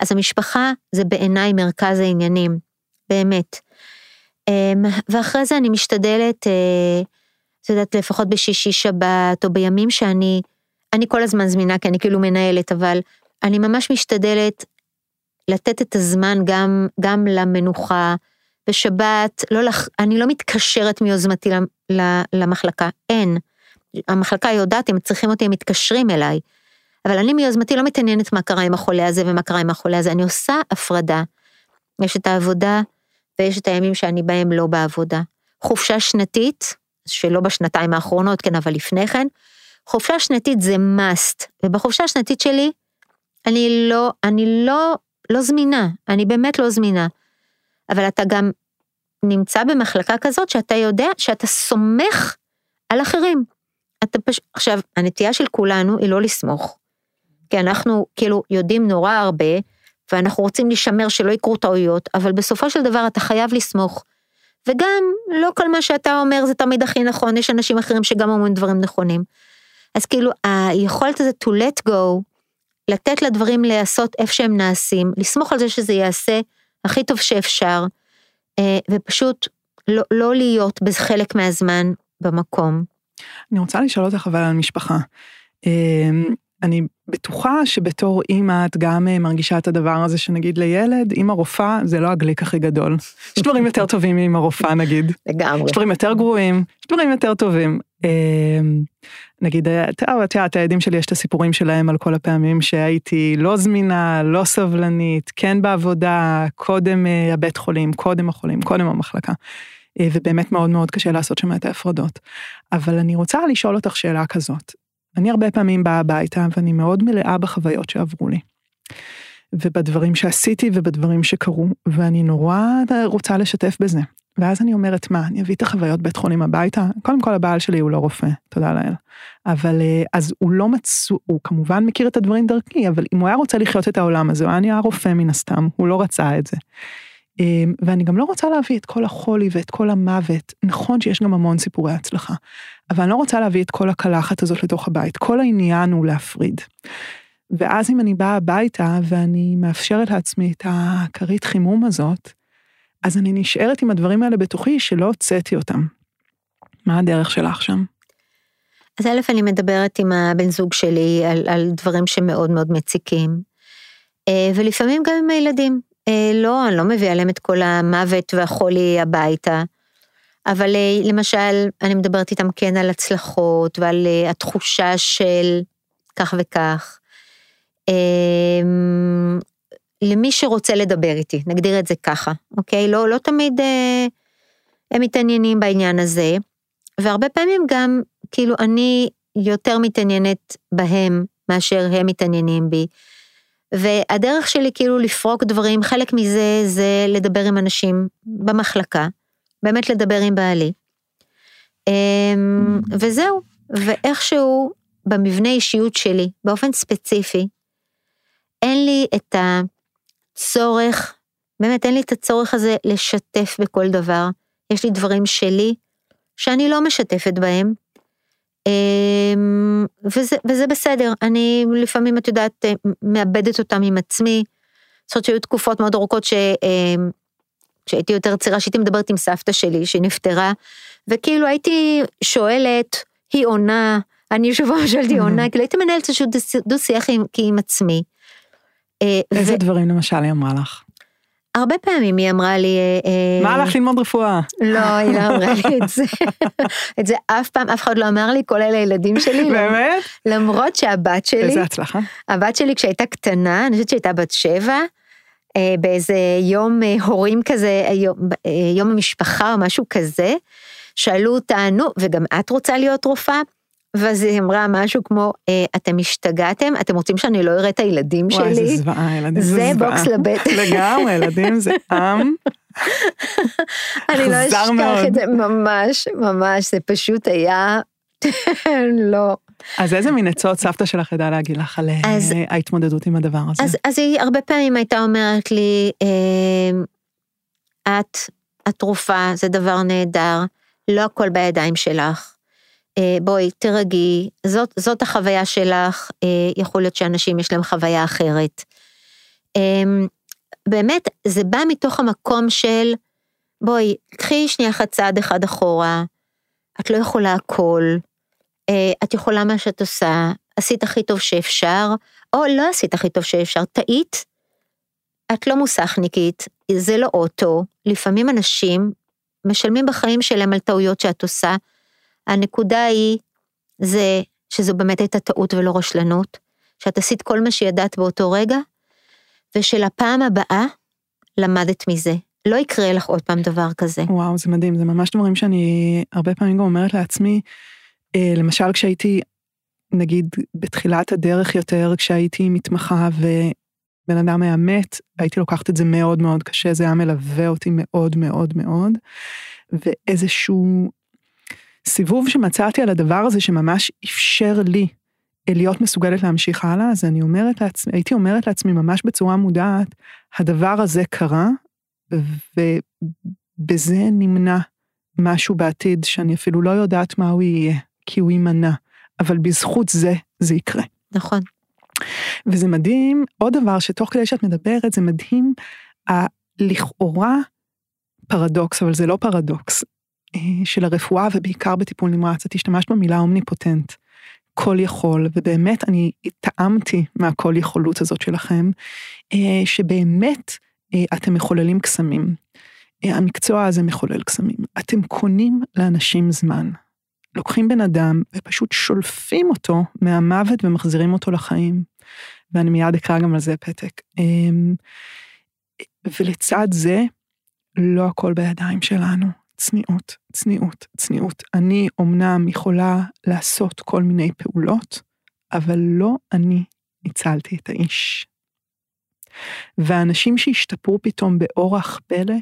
אז המשפחה זה בעיניי מרכז העניינים, באמת. ואחרי זה אני משתדלת, אה, את יודעת, לפחות בשישי שבת, או בימים שאני, אני כל הזמן זמינה, כי אני כאילו מנהלת, אבל אני ממש משתדלת לתת את הזמן גם, גם למנוחה. בשבת, לא לח... אני לא מתקשרת מיוזמתי למחלקה, אין. המחלקה יודעת, הם צריכים אותי, הם מתקשרים אליי. אבל אני מיוזמתי לא מתעניינת מה קרה עם החולה הזה ומה קרה עם החולה הזה, אני עושה הפרדה. יש את העבודה ויש את הימים שאני בהם לא בעבודה. חופשה שנתית, שלא בשנתיים האחרונות, כן, אבל לפני כן, חופשה שנתית זה must, ובחופשה השנתית שלי, אני לא, אני לא, לא זמינה, אני באמת לא זמינה. אבל אתה גם נמצא במחלקה כזאת שאתה יודע שאתה סומך על אחרים. אתה פש... עכשיו, הנטייה של כולנו היא לא לסמוך. כי אנחנו כאילו יודעים נורא הרבה, ואנחנו רוצים לשמר שלא יקרו טעויות, אבל בסופו של דבר אתה חייב לסמוך. וגם לא כל מה שאתה אומר זה תמיד הכי נכון, יש אנשים אחרים שגם אומרים דברים נכונים. אז כאילו היכולת הזאת to let go, לתת לדברים להיעשות איפה שהם נעשים, לסמוך על זה שזה ייעשה הכי טוב שאפשר, אה, ופשוט לא, לא להיות בחלק מהזמן במקום. אני רוצה לשאול אותך אבל על משפחה. אני בטוחה שבתור אימא את גם אה, מרגישה את הדבר הזה שנגיד לילד, אימא רופאה זה לא הגליק הכי גדול. יש דברים יותר טובים מאימא רופאה נגיד. לגמרי. יש דברים יותר גרועים, יש דברים יותר טובים. אמ, נגיד, את יודעת, הילדים שלי יש את הסיפורים שלהם על כל הפעמים שהייתי לא זמינה, לא סבלנית, כן בעבודה, קודם אה, הבית חולים, קודם החולים, קודם המחלקה. אה, ובאמת מאוד מאוד קשה לעשות שם את ההפרדות. אבל אני רוצה לשאול אותך שאלה כזאת. אני הרבה פעמים באה הביתה ואני מאוד מלאה בחוויות שעברו לי. ובדברים שעשיתי ובדברים שקרו, ואני נורא רוצה לשתף בזה. ואז אני אומרת, מה, אני אביא את החוויות בית חולים הביתה? קודם כל הבעל שלי הוא לא רופא, תודה לאל. אבל אה, אז הוא לא מצאו, הוא כמובן מכיר את הדברים דרכי, אבל אם הוא היה רוצה לחיות את העולם הזה, הוא היה נהיה רופא מן הסתם, הוא לא רצה את זה. אמ, ואני גם לא רוצה להביא את כל החולי ואת כל המוות. נכון שיש גם המון סיפורי הצלחה, אבל אני לא רוצה להביא את כל הקלחת הזאת לתוך הבית. כל העניין הוא להפריד. ואז אם אני באה הביתה ואני מאפשרת לעצמי את הכרית חימום הזאת, אז אני נשארת עם הדברים האלה בתוכי שלא הוצאתי אותם. מה הדרך שלך שם? אז א', אני מדברת עם הבן זוג שלי על, על דברים שמאוד מאוד מציקים, אה, ולפעמים גם עם הילדים. אה, לא, אני לא מביאה להם את כל המוות והחולי הביתה. אבל אה, למשל, אני מדברת איתם כן על הצלחות ועל אה, התחושה של כך וכך. אמ, למי שרוצה לדבר איתי, נגדיר את זה ככה, אוקיי? לא, לא תמיד אה, הם מתעניינים בעניין הזה, והרבה פעמים גם, כאילו, אני יותר מתעניינת בהם מאשר הם מתעניינים בי. והדרך שלי כאילו לפרוק דברים, חלק מזה זה לדבר עם אנשים במחלקה, באמת לדבר עם בעלי. אמ, וזהו, ואיכשהו במבנה אישיות שלי, באופן ספציפי, אין לי את הצורך, באמת אין לי את הצורך הזה לשתף בכל דבר. יש לי דברים שלי שאני לא משתפת בהם, וזה, וזה בסדר, אני לפעמים, את יודעת, מאבדת אותם עם עצמי. זאת אומרת שהיו תקופות מאוד ארוכות כשהייתי אמ, יותר צעירה, שהייתי מדברת עם סבתא שלי שנפטרה, וכאילו הייתי שואלת, היא עונה, אני שוב שאלתי עונה, כאילו הייתי מנהלת איזשהו דו-שיח עם, עם עצמי. אה, איזה ו... דברים למשל היא אמרה לך? הרבה פעמים היא אמרה לי... אה, מה הלך ללמוד רפואה? לא, היא לא אמרה לי את זה. את זה אף פעם, אף אחד לא אמר לי, כולל הילדים שלי. באמת? למרות שהבת שלי... איזה הצלחה. הבת שלי כשהייתה קטנה, אני חושבת שהייתה בת שבע, אה, באיזה יום אה, הורים כזה, יום המשפחה או משהו כזה, שאלו אותה, נו, וגם את רוצה להיות רופאה? ואז היא אמרה משהו כמו, אה, אתם השתגעתם? אתם רוצים שאני לא אראה את הילדים שלי? וואי, זה זוועה, ילדים זה זוועה. זה בוקס לבטן. לגמרי, ילדים זה עם. אני לא אשכח את זה, ממש, ממש, זה פשוט היה, לא. אז איזה מין עצות סבתא שלך ידעה להגיד לך על אז, אה, ההתמודדות עם הדבר הזה? אז, אז היא הרבה פעמים הייתה אומרת לי, אה, את, את תרופה, זה דבר נהדר, לא הכל בידיים שלך. אה, בואי, תרגי, זאת, זאת החוויה שלך, אה, יכול להיות שאנשים יש להם חוויה אחרת. אמ, באמת, זה בא מתוך המקום של, בואי, קחי שנייה אחת צעד אחד אחורה, את לא יכולה הכל, אה, את יכולה מה שאת עושה, עשית הכי טוב שאפשר, או לא עשית הכי טוב שאפשר, טעית, את לא מוסכניקית, זה לא אוטו, לפעמים אנשים משלמים בחיים שלהם על טעויות שאת עושה, הנקודה היא, זה שזו באמת הייתה טעות ולא רשלנות, שאת עשית כל מה שידעת באותו רגע, ושלפעם הבאה למדת מזה. לא יקרה לך עוד פעם דבר כזה. וואו, זה מדהים, זה ממש דברים שאני הרבה פעמים גם אומרת לעצמי, אה, למשל כשהייתי, נגיד, בתחילת הדרך יותר, כשהייתי מתמחה ובן אדם היה מת, הייתי לוקחת את זה מאוד מאוד קשה, זה היה מלווה אותי מאוד מאוד מאוד, ואיזשהו סיבוב שמצאתי על הדבר הזה שממש אפשר לי להיות מסוגלת להמשיך הלאה, אז אני אומרת לעצמי, הייתי אומרת לעצמי ממש בצורה מודעת, הדבר הזה קרה, בזה נמנע משהו בעתיד שאני אפילו לא יודעת מה הוא יהיה, כי הוא יימנע, אבל בזכות זה, זה יקרה. נכון. וזה מדהים, עוד דבר שתוך כדי שאת מדברת, זה מדהים, הלכאורה פרדוקס, אבל זה לא פרדוקס, של הרפואה ובעיקר בטיפול נמרץ, את השתמשת במילה אומניפוטנט, כל יכול, ובאמת אני טעמתי מהכל יכולות הזאת שלכם, אה, שבאמת אה, אתם מחוללים קסמים. המקצוע הזה מחולל קסמים. אתם קונים לאנשים זמן. לוקחים בן אדם ופשוט שולפים אותו מהמוות ומחזירים אותו לחיים. ואני מיד אקרא גם על זה פתק. ולצד זה, לא הכל בידיים שלנו. צניעות, צניעות, צניעות. אני אומנם יכולה לעשות כל מיני פעולות, אבל לא אני הצלתי את האיש. ואנשים שהשתפרו פתאום באורח פלא,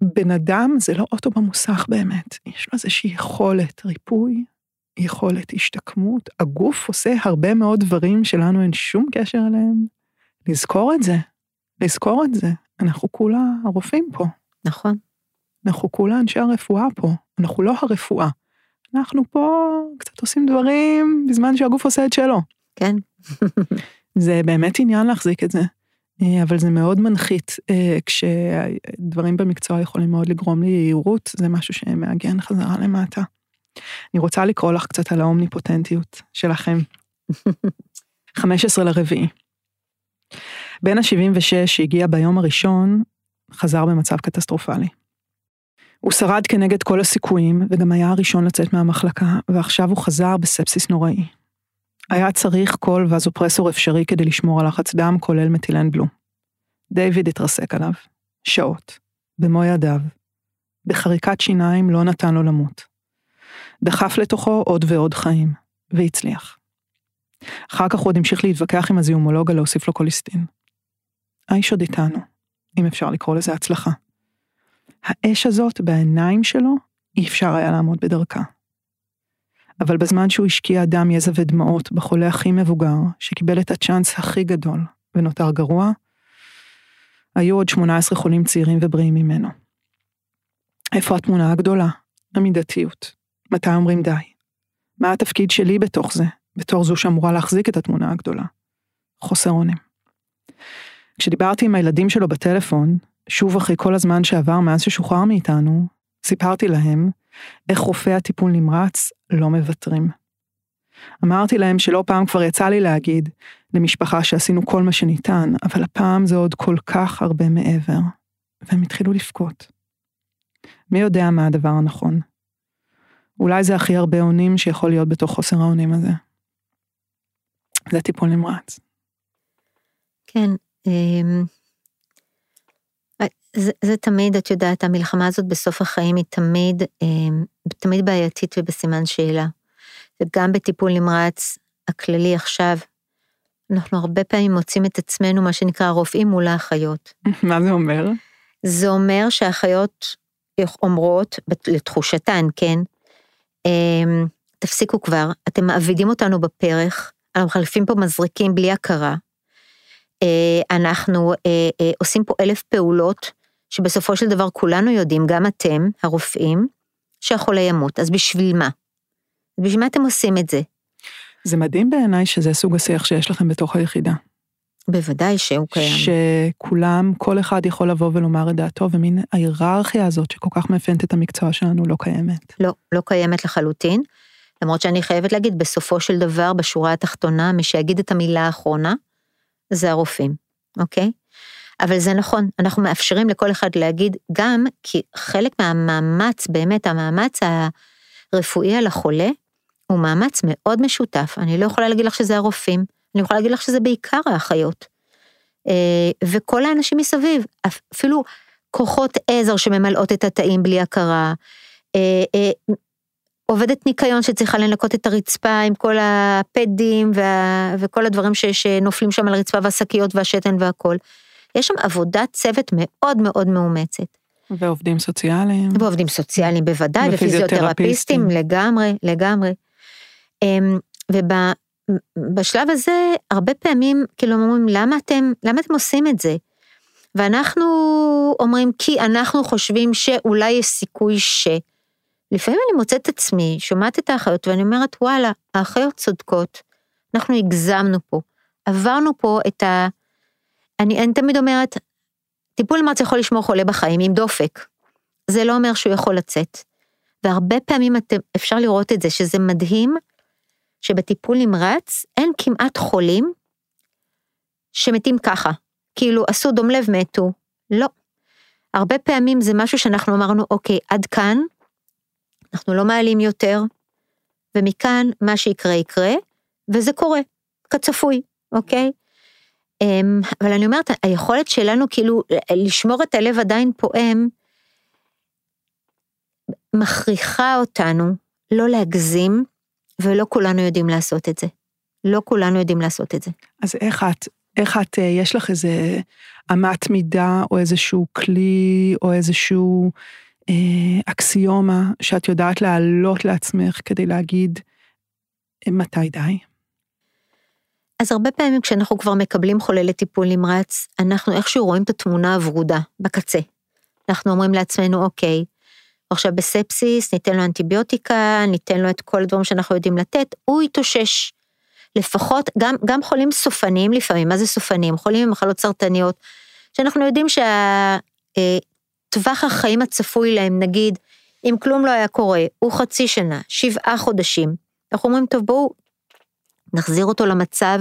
בן אדם זה לא אוטו במוסך באמת, יש לו איזושהי יכולת ריפוי, יכולת השתקמות, הגוף עושה הרבה מאוד דברים שלנו אין שום קשר אליהם. לזכור את זה, לזכור את זה, אנחנו כולה הרופאים פה. נכון. אנחנו כולה אנשי הרפואה פה, אנחנו לא הרפואה. אנחנו פה קצת עושים דברים בזמן שהגוף עושה את שלו. כן. זה באמת עניין להחזיק את זה. אה, אבל זה מאוד מנחית אה, כשדברים במקצוע יכולים מאוד לגרום ליהירות, זה משהו שמעגן חזרה למטה. אני רוצה לקרוא לך קצת על האומניפוטנטיות שלכם. 15 לרביעי. בן ה-76 שהגיע ביום הראשון, חזר במצב קטסטרופלי. הוא שרד כנגד כל הסיכויים, וגם היה הראשון לצאת מהמחלקה, ועכשיו הוא חזר בספסיס נוראי. היה צריך כל וזופרסור אפשרי כדי לשמור על לחץ דם, כולל מתילן בלו. דיוויד התרסק עליו, שעות, במו ידיו. בחריקת שיניים לא נתן לו למות. דחף לתוכו עוד ועוד חיים, והצליח. אחר כך הוא עוד המשיך להתווכח עם הזיהומולוג על להוסיף לו קוליסטין. האיש עוד איתנו, אם אפשר לקרוא לזה הצלחה. האש הזאת בעיניים שלו, אי אפשר היה לעמוד בדרכה. אבל בזמן שהוא השקיע דם, יזע ודמעות בחולה הכי מבוגר, שקיבל את הצ'אנס הכי גדול ונותר גרוע, היו עוד 18 חולים צעירים ובריאים ממנו. איפה התמונה הגדולה? המידתיות. מתי אומרים די? מה התפקיד שלי בתוך זה, בתור זו שאמורה להחזיק את התמונה הגדולה? חוסר אונים. כשדיברתי עם הילדים שלו בטלפון, שוב אחרי כל הזמן שעבר מאז ששוחרר מאיתנו, סיפרתי להם איך רופאי הטיפול נמרץ לא מוותרים. אמרתי להם שלא פעם כבר יצא לי להגיד למשפחה שעשינו כל מה שניתן, אבל הפעם זה עוד כל כך הרבה מעבר, והם התחילו לבכות. מי יודע מה הדבר הנכון? אולי זה הכי הרבה אונים שיכול להיות בתוך חוסר האונים הזה. זה טיפול נמרץ. כן, אמ, זה, זה תמיד, את יודעת, המלחמה הזאת בסוף החיים היא תמיד, אמ, תמיד בעייתית ובסימן שאלה. וגם בטיפול נמרץ הכללי עכשיו, אנחנו הרבה פעמים מוצאים את עצמנו, מה שנקרא, רופאים מול האחיות. מה זה אומר? זה אומר שהאחיות אומרות, לתחושתן, כן, אמ, תפסיקו כבר, אתם מעבידים אותנו בפרח, אנחנו מחלפים פה מזריקים בלי הכרה, אה, אנחנו אה, אה, עושים פה אלף פעולות, שבסופו של דבר כולנו יודעים, גם אתם, הרופאים, שהחולה ימות, אז בשביל מה? בשביל מה אתם עושים את זה? זה מדהים בעיניי שזה סוג השיח שיש לכם בתוך היחידה. בוודאי שהוא קיים. שכולם, כל אחד יכול לבוא ולומר את דעתו, ומין ההיררכיה הזאת שכל כך מאפיינת את המקצוע שלנו לא קיימת. לא, לא קיימת לחלוטין. למרות שאני חייבת להגיד, בסופו של דבר, בשורה התחתונה, מי שיגיד את המילה האחרונה, זה הרופאים, אוקיי? אבל זה נכון, אנחנו מאפשרים לכל אחד להגיד גם, כי חלק מהמאמץ, באמת המאמץ הרפואי על החולה, הוא מאמץ מאוד משותף. אני לא יכולה להגיד לך שזה הרופאים, אני יכולה להגיד לך שזה בעיקר האחיות. אה, וכל האנשים מסביב, אפילו כוחות עזר שממלאות את התאים בלי הכרה, אה, אה, עובדת ניקיון שצריכה לנקות את הרצפה עם כל הפדים וה, וכל הדברים ש, שנופלים שם על הרצפה והשקיות והשתן והכל. יש שם עבודת צוות מאוד מאוד מאומצת. ועובדים סוציאליים. ועובדים סוציאליים בוודאי, ופיזיותרפיסטים לגמרי, לגמרי. אמ, ובשלב הזה, הרבה פעמים, כאילו אומרים, למה אתם, למה אתם עושים את זה? ואנחנו אומרים כי אנחנו חושבים שאולי יש סיכוי ש... לפעמים אני מוצאת את עצמי, שומעת את האחיות ואני אומרת, וואלה, האחיות צודקות, אנחנו הגזמנו פה, עברנו פה את ה... אני, אני תמיד אומרת, טיפול נמרץ יכול לשמור חולה בחיים עם דופק. זה לא אומר שהוא יכול לצאת. והרבה פעמים אתם, אפשר לראות את זה, שזה מדהים שבטיפול נמרץ אין כמעט חולים שמתים ככה. כאילו עשו דום לב מתו. לא. הרבה פעמים זה משהו שאנחנו אמרנו, אוקיי, עד כאן, אנחנו לא מעלים יותר, ומכאן מה שיקרה יקרה, וזה קורה, כצפוי, אוקיי? אמ, אבל אני אומרת, היכולת שלנו כאילו לשמור את הלב עדיין פועם, מכריחה אותנו לא להגזים, ולא כולנו יודעים לעשות את זה. לא כולנו יודעים לעשות את זה. אז איך את, איך את, אה, יש לך איזה אמת מידה, או איזשהו כלי, או איזשהו אה, אקסיומה, שאת יודעת להעלות לעצמך כדי להגיד, מתי די? אז הרבה פעמים כשאנחנו כבר מקבלים חולה לטיפול נמרץ, אנחנו איכשהו רואים את התמונה הוורודה, בקצה. אנחנו אומרים לעצמנו, אוקיי, עכשיו בספסיס, ניתן לו אנטיביוטיקה, ניתן לו את כל הדברים שאנחנו יודעים לתת, הוא יתאושש. לפחות, גם, גם חולים סופניים לפעמים, מה זה סופניים? חולים עם מחלות סרטניות, שאנחנו יודעים שהטווח אה, החיים הצפוי להם, נגיד, אם כלום לא היה קורה, הוא חצי שנה, שבעה חודשים. אנחנו אומרים, טוב, בואו נחזיר אותו למצב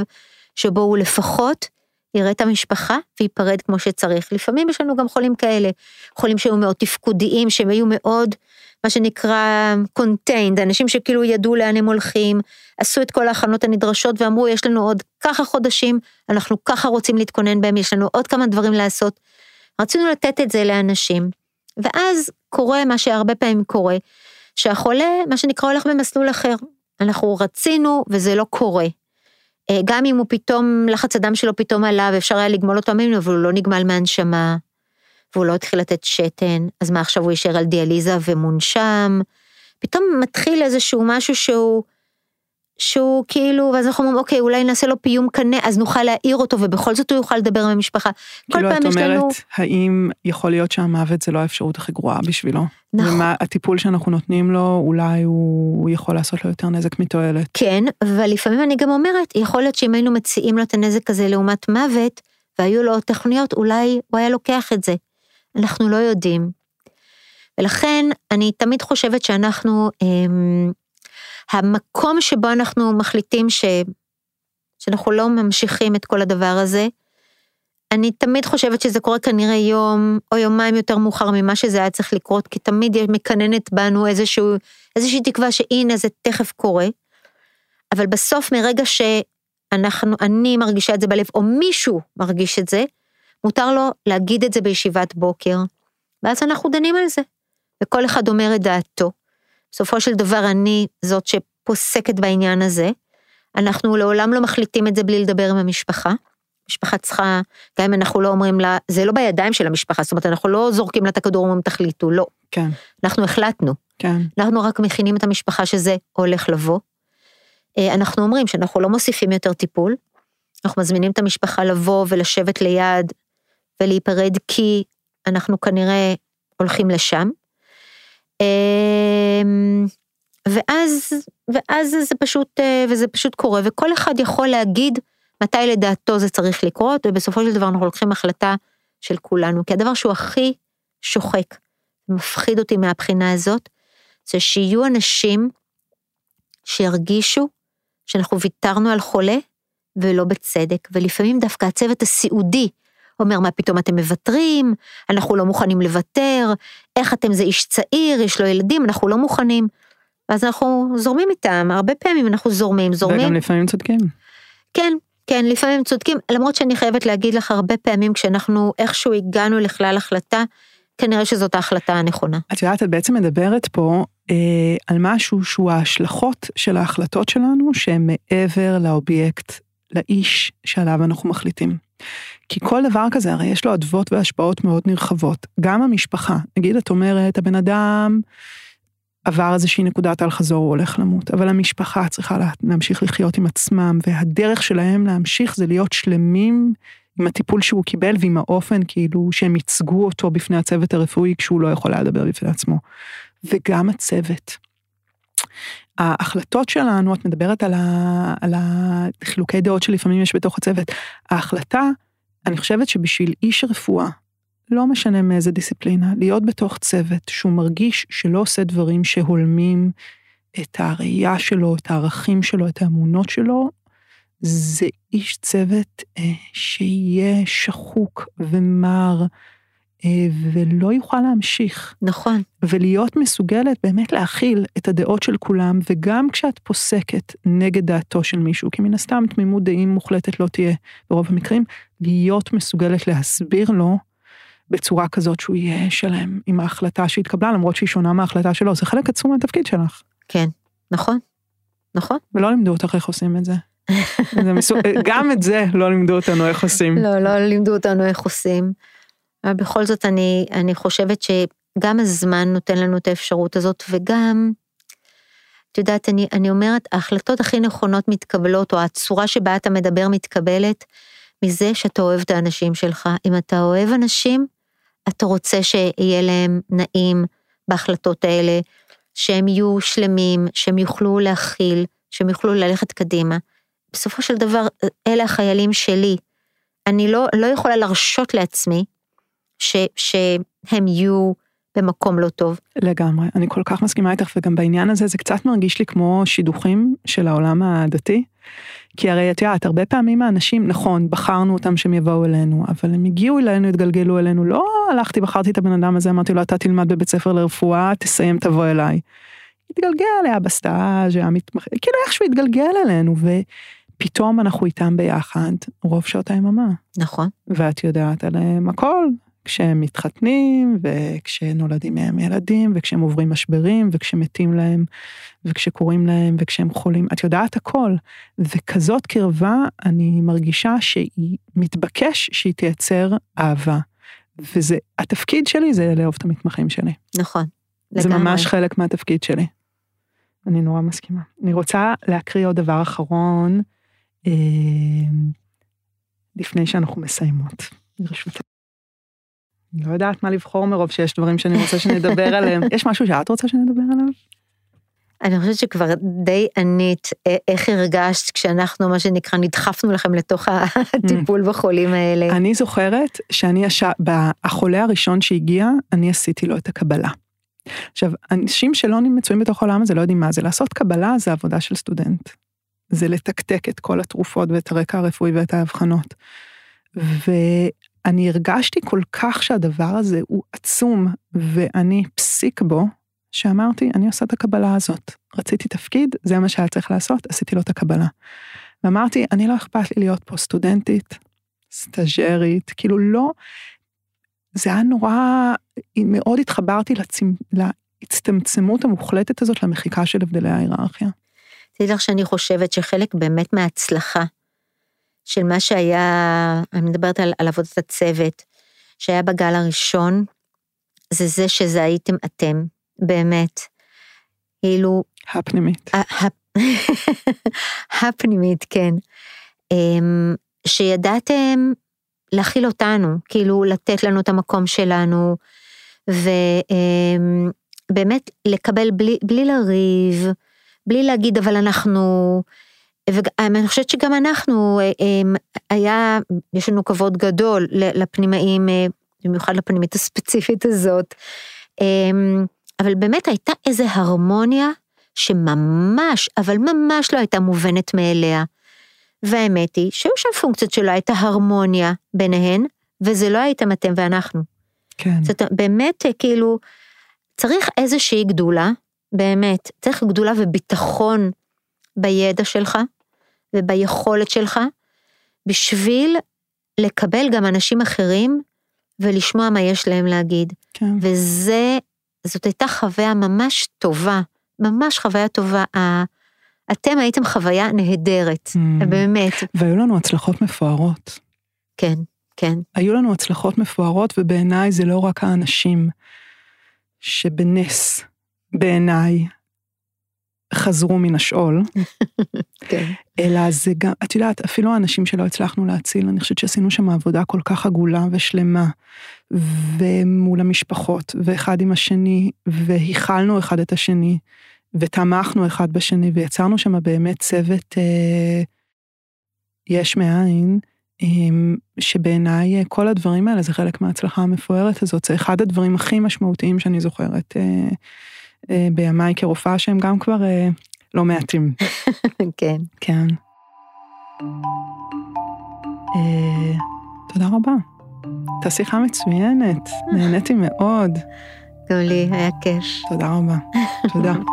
שבו הוא לפחות יראה את המשפחה וייפרד כמו שצריך. לפעמים יש לנו גם חולים כאלה, חולים שהיו מאוד תפקודיים, שהם היו מאוד, מה שנקרא contained, אנשים שכאילו ידעו לאן הם הולכים, עשו את כל ההכנות הנדרשות ואמרו, יש לנו עוד ככה חודשים, אנחנו ככה רוצים להתכונן בהם, יש לנו עוד כמה דברים לעשות. רצינו לתת את זה לאנשים. ואז קורה מה שהרבה פעמים קורה, שהחולה, מה שנקרא, הולך במסלול אחר. אנחנו רצינו וזה לא קורה. אה, גם אם הוא פתאום, לחץ הדם שלו פתאום עלה ואפשר היה לגמול אותו ממנו, אבל הוא לא נגמל מהנשמה, והוא לא התחיל לתת שתן, אז מה עכשיו הוא יישאר על דיאליזה ומונשם? פתאום מתחיל איזשהו משהו שהוא, שהוא כאילו, ואז אנחנו אומרים, אוקיי, אולי נעשה לו פיום קנה, אז נוכל להעיר אותו, ובכל זאת הוא יוכל לדבר עם המשפחה. כאילו את אומרת, לנו... האם יכול להיות שהמוות זה לא האפשרות הכי גרועה בשבילו? נכון. ומה הטיפול שאנחנו נותנים לו, אולי הוא יכול לעשות לו יותר נזק מתועלת. כן, אבל לפעמים אני גם אומרת, יכול להיות שאם היינו מציעים לו את הנזק הזה לעומת מוות, והיו לו תכניות, אולי הוא היה לוקח את זה. אנחנו לא יודעים. ולכן אני תמיד חושבת שאנחנו, אמ, המקום שבו אנחנו מחליטים ש, שאנחנו לא ממשיכים את כל הדבר הזה, אני תמיד חושבת שזה קורה כנראה יום או יומיים יותר מאוחר ממה שזה היה צריך לקרות, כי תמיד מקננת בנו איזשהו, איזושהי תקווה שהנה זה תכף קורה. אבל בסוף מרגע שאנחנו, אני מרגישה את זה בלב, או מישהו מרגיש את זה, מותר לו להגיד את זה בישיבת בוקר, ואז אנחנו דנים על זה, וכל אחד אומר את דעתו. בסופו של דבר אני זאת שפוסקת בעניין הזה, אנחנו לעולם לא מחליטים את זה בלי לדבר עם המשפחה. משפחה צריכה, גם אם אנחנו לא אומרים לה, זה לא בידיים של המשפחה, זאת אומרת, אנחנו לא זורקים לה את הכדור ואומרים תחליטו, לא. כן. אנחנו החלטנו. כן. אנחנו רק מכינים את המשפחה שזה הולך לבוא. אה, אנחנו אומרים שאנחנו לא מוסיפים יותר טיפול, אנחנו מזמינים את המשפחה לבוא ולשבת ליד ולהיפרד כי אנחנו כנראה הולכים לשם. אמ, ואז, ואז זה פשוט, אה, וזה פשוט קורה, וכל אחד יכול להגיד מתי לדעתו זה צריך לקרות, ובסופו של דבר אנחנו לוקחים החלטה של כולנו, כי הדבר שהוא הכי שוחק, מפחיד אותי מהבחינה הזאת, זה שיהיו אנשים שירגישו שאנחנו ויתרנו על חולה, ולא בצדק, ולפעמים דווקא הצוות הסיעודי אומר, מה פתאום אתם מוותרים, אנחנו לא מוכנים לוותר, איך אתם זה איש צעיר, יש לו ילדים, אנחנו לא מוכנים. ואז אנחנו זורמים איתם, הרבה פעמים אנחנו זורמים, זורמים. וגם לפעמים צודקים. כן, כן, לפעמים צודקים, למרות שאני חייבת להגיד לך הרבה פעמים כשאנחנו איכשהו הגענו לכלל החלטה, כנראה שזאת ההחלטה הנכונה. את יודעת, את בעצם מדברת פה אה, על משהו שהוא ההשלכות של ההחלטות שלנו, שהן מעבר לאובייקט, לאיש שעליו אנחנו מחליטים. כי כל דבר כזה, הרי יש לו אדוות והשפעות מאוד נרחבות. גם המשפחה, נגיד את אומרת, הבן אדם עבר איזושהי נקודת אל חזור, הוא הולך למות, אבל המשפחה צריכה להמשיך לחיות עם עצמם, והדרך שלהם להמשיך זה להיות שלמים עם הטיפול שהוא קיבל ועם האופן כאילו שהם ייצגו אותו בפני הצוות הרפואי כשהוא לא יכול היה לדבר בפני עצמו. וגם הצוות. ההחלטות שלנו, את מדברת על, ה, על החילוקי דעות שלפעמים יש בתוך הצוות. ההחלטה, אני חושבת שבשביל איש רפואה, לא משנה מאיזה דיסציפלינה, להיות בתוך צוות שהוא מרגיש שלא עושה דברים שהולמים את הראייה שלו, את הערכים שלו, את האמונות שלו, זה איש צוות אה, שיהיה שחוק ומר, ולא יוכל להמשיך. נכון. ולהיות מסוגלת באמת להכיל את הדעות של כולם, וגם כשאת פוסקת נגד דעתו של מישהו, כי מן הסתם תמימות דעים מוחלטת לא תהיה ברוב המקרים, להיות מסוגלת להסביר לו בצורה כזאת שהוא יהיה שלם עם ההחלטה שהתקבלה, למרות שהיא שונה מההחלטה שלו, זה חלק עצום מהתפקיד שלך. כן, נכון, נכון. ולא לימדו אותך איך עושים את זה. זה מסוג, גם את זה לא לימדו אותנו איך עושים. לא, לא לימדו אותנו איך עושים. אבל בכל זאת אני, אני חושבת שגם הזמן נותן לנו את האפשרות הזאת, וגם, את יודעת, אני, אני אומרת, ההחלטות הכי נכונות מתקבלות, או הצורה שבה אתה מדבר מתקבלת, מזה שאתה אוהב את האנשים שלך. אם אתה אוהב אנשים, אתה רוצה שיהיה להם נעים בהחלטות האלה, שהם יהיו שלמים, שהם יוכלו להכיל, שהם יוכלו ללכת קדימה. בסופו של דבר, אלה החיילים שלי. אני לא, לא יכולה להרשות לעצמי ש, שהם יהיו במקום לא טוב. לגמרי, אני כל כך מסכימה איתך, וגם בעניין הזה זה קצת מרגיש לי כמו שידוכים של העולם הדתי. כי הרי את יודעת, הרבה פעמים האנשים, נכון, בחרנו אותם שהם יבואו אלינו, אבל הם הגיעו אלינו, התגלגלו אלינו, לא הלכתי, בחרתי את הבן אדם הזה, אמרתי לו, אתה תלמד בבית ספר לרפואה, תסיים, תבוא אליי. התגלגל אליה בסטאז', המתמחה, כאילו איכשהו התגלגל אלינו, ופתאום אנחנו איתם ביחד, רוב שעות היממה. נכון. ואת יודעת עליהם הכל, כשהם מתחתנים, וכשנולדים מהם ילדים, וכשהם עוברים משברים, וכשמתים להם, וכשקוראים להם, וכשהם חולים, את יודעת הכל. וכזאת קרבה, אני מרגישה שהיא מתבקש שהיא תייצר אהבה. וזה, התפקיד שלי זה לאהוב את המתמחים שלי. נכון. זה לגמרי. ממש חלק מהתפקיד שלי. אני נורא מסכימה. אני רוצה להקריא עוד דבר אחרון, אה, לפני שאנחנו מסיימות, ברשותך. לא יודעת מה לבחור מרוב שיש דברים שאני רוצה שנדבר עליהם. יש משהו שאת רוצה שנדבר עליו? אני חושבת שכבר די ענית אה, איך הרגשת כשאנחנו, מה שנקרא, נדחפנו לכם לתוך הטיפול mm. בחולים האלה. אני זוכרת שאני, הש... החולה הראשון שהגיע, אני עשיתי לו את הקבלה. עכשיו, אנשים שלא מצויים בתוך העולם הזה לא יודעים מה זה. לעשות קבלה זה עבודה של סטודנט. זה לתקתק את כל התרופות ואת הרקע הרפואי ואת האבחנות. ואני הרגשתי כל כך שהדבר הזה הוא עצום, ואני פסיק בו, שאמרתי, אני עושה את הקבלה הזאת. רציתי תפקיד, זה מה שהיה צריך לעשות, עשיתי לו את הקבלה. ואמרתי, אני לא אכפת לי להיות פה סטודנטית, סטאג'רית, כאילו לא, זה היה נורא, מאוד התחברתי לצמ... להצטמצמות המוחלטת הזאת למחיקה של הבדלי ההיררכיה. תדעי לך שאני חושבת שחלק באמת מההצלחה של מה שהיה, אני מדברת על, על עבודת הצוות, שהיה בגל הראשון, זה זה שזה הייתם אתם, באמת. כאילו... הפנימית. הפנימית, כן. אמ, שידעתם להכיל אותנו, כאילו לתת לנו את המקום שלנו, ובאמת לקבל בלי, בלי לריב, בלי להגיד אבל אנחנו, ואני חושבת שגם אנחנו, היה, יש לנו כבוד גדול לפנימאים, במיוחד לפנימית הספציפית הזאת, אבל באמת הייתה איזו הרמוניה שממש, אבל ממש לא הייתה מובנת מאליה. והאמת היא שהיו שם פונקציות שלא הייתה הרמוניה ביניהן, וזה לא הייתם אתם ואנחנו. כן. זאת באמת, כאילו, צריך איזושהי גדולה, באמת, צריך גדולה וביטחון בידע שלך וביכולת שלך, בשביל לקבל גם אנשים אחרים ולשמוע מה יש להם להגיד. כן. וזה, זאת הייתה חוויה ממש טובה, ממש חוויה טובה. אתם הייתם חוויה נהדרת, mm. באמת. והיו לנו הצלחות מפוארות. כן, כן. היו לנו הצלחות מפוארות, ובעיניי זה לא רק האנשים שבנס, בעיניי, חזרו מן השאול, כן. אלא זה גם, את יודעת, אפילו האנשים שלא הצלחנו להציל, אני חושבת שעשינו שם עבודה כל כך עגולה ושלמה, ומול המשפחות, ואחד עם השני, והכלנו אחד את השני, ותמכנו אחד בשני, ויצרנו שם באמת צוות אה, יש מאין, אה, שבעיניי כל הדברים האלה זה חלק מההצלחה המפוארת הזאת, זה אחד הדברים הכי משמעותיים שאני זוכרת אה, בימיי כרופאה, שהם גם כבר אה, לא מעטים. כן. כן. אה, תודה רבה. הייתה שיחה מצוינת, נהניתי מאוד. גם לי היה כיף. תודה רבה. תודה.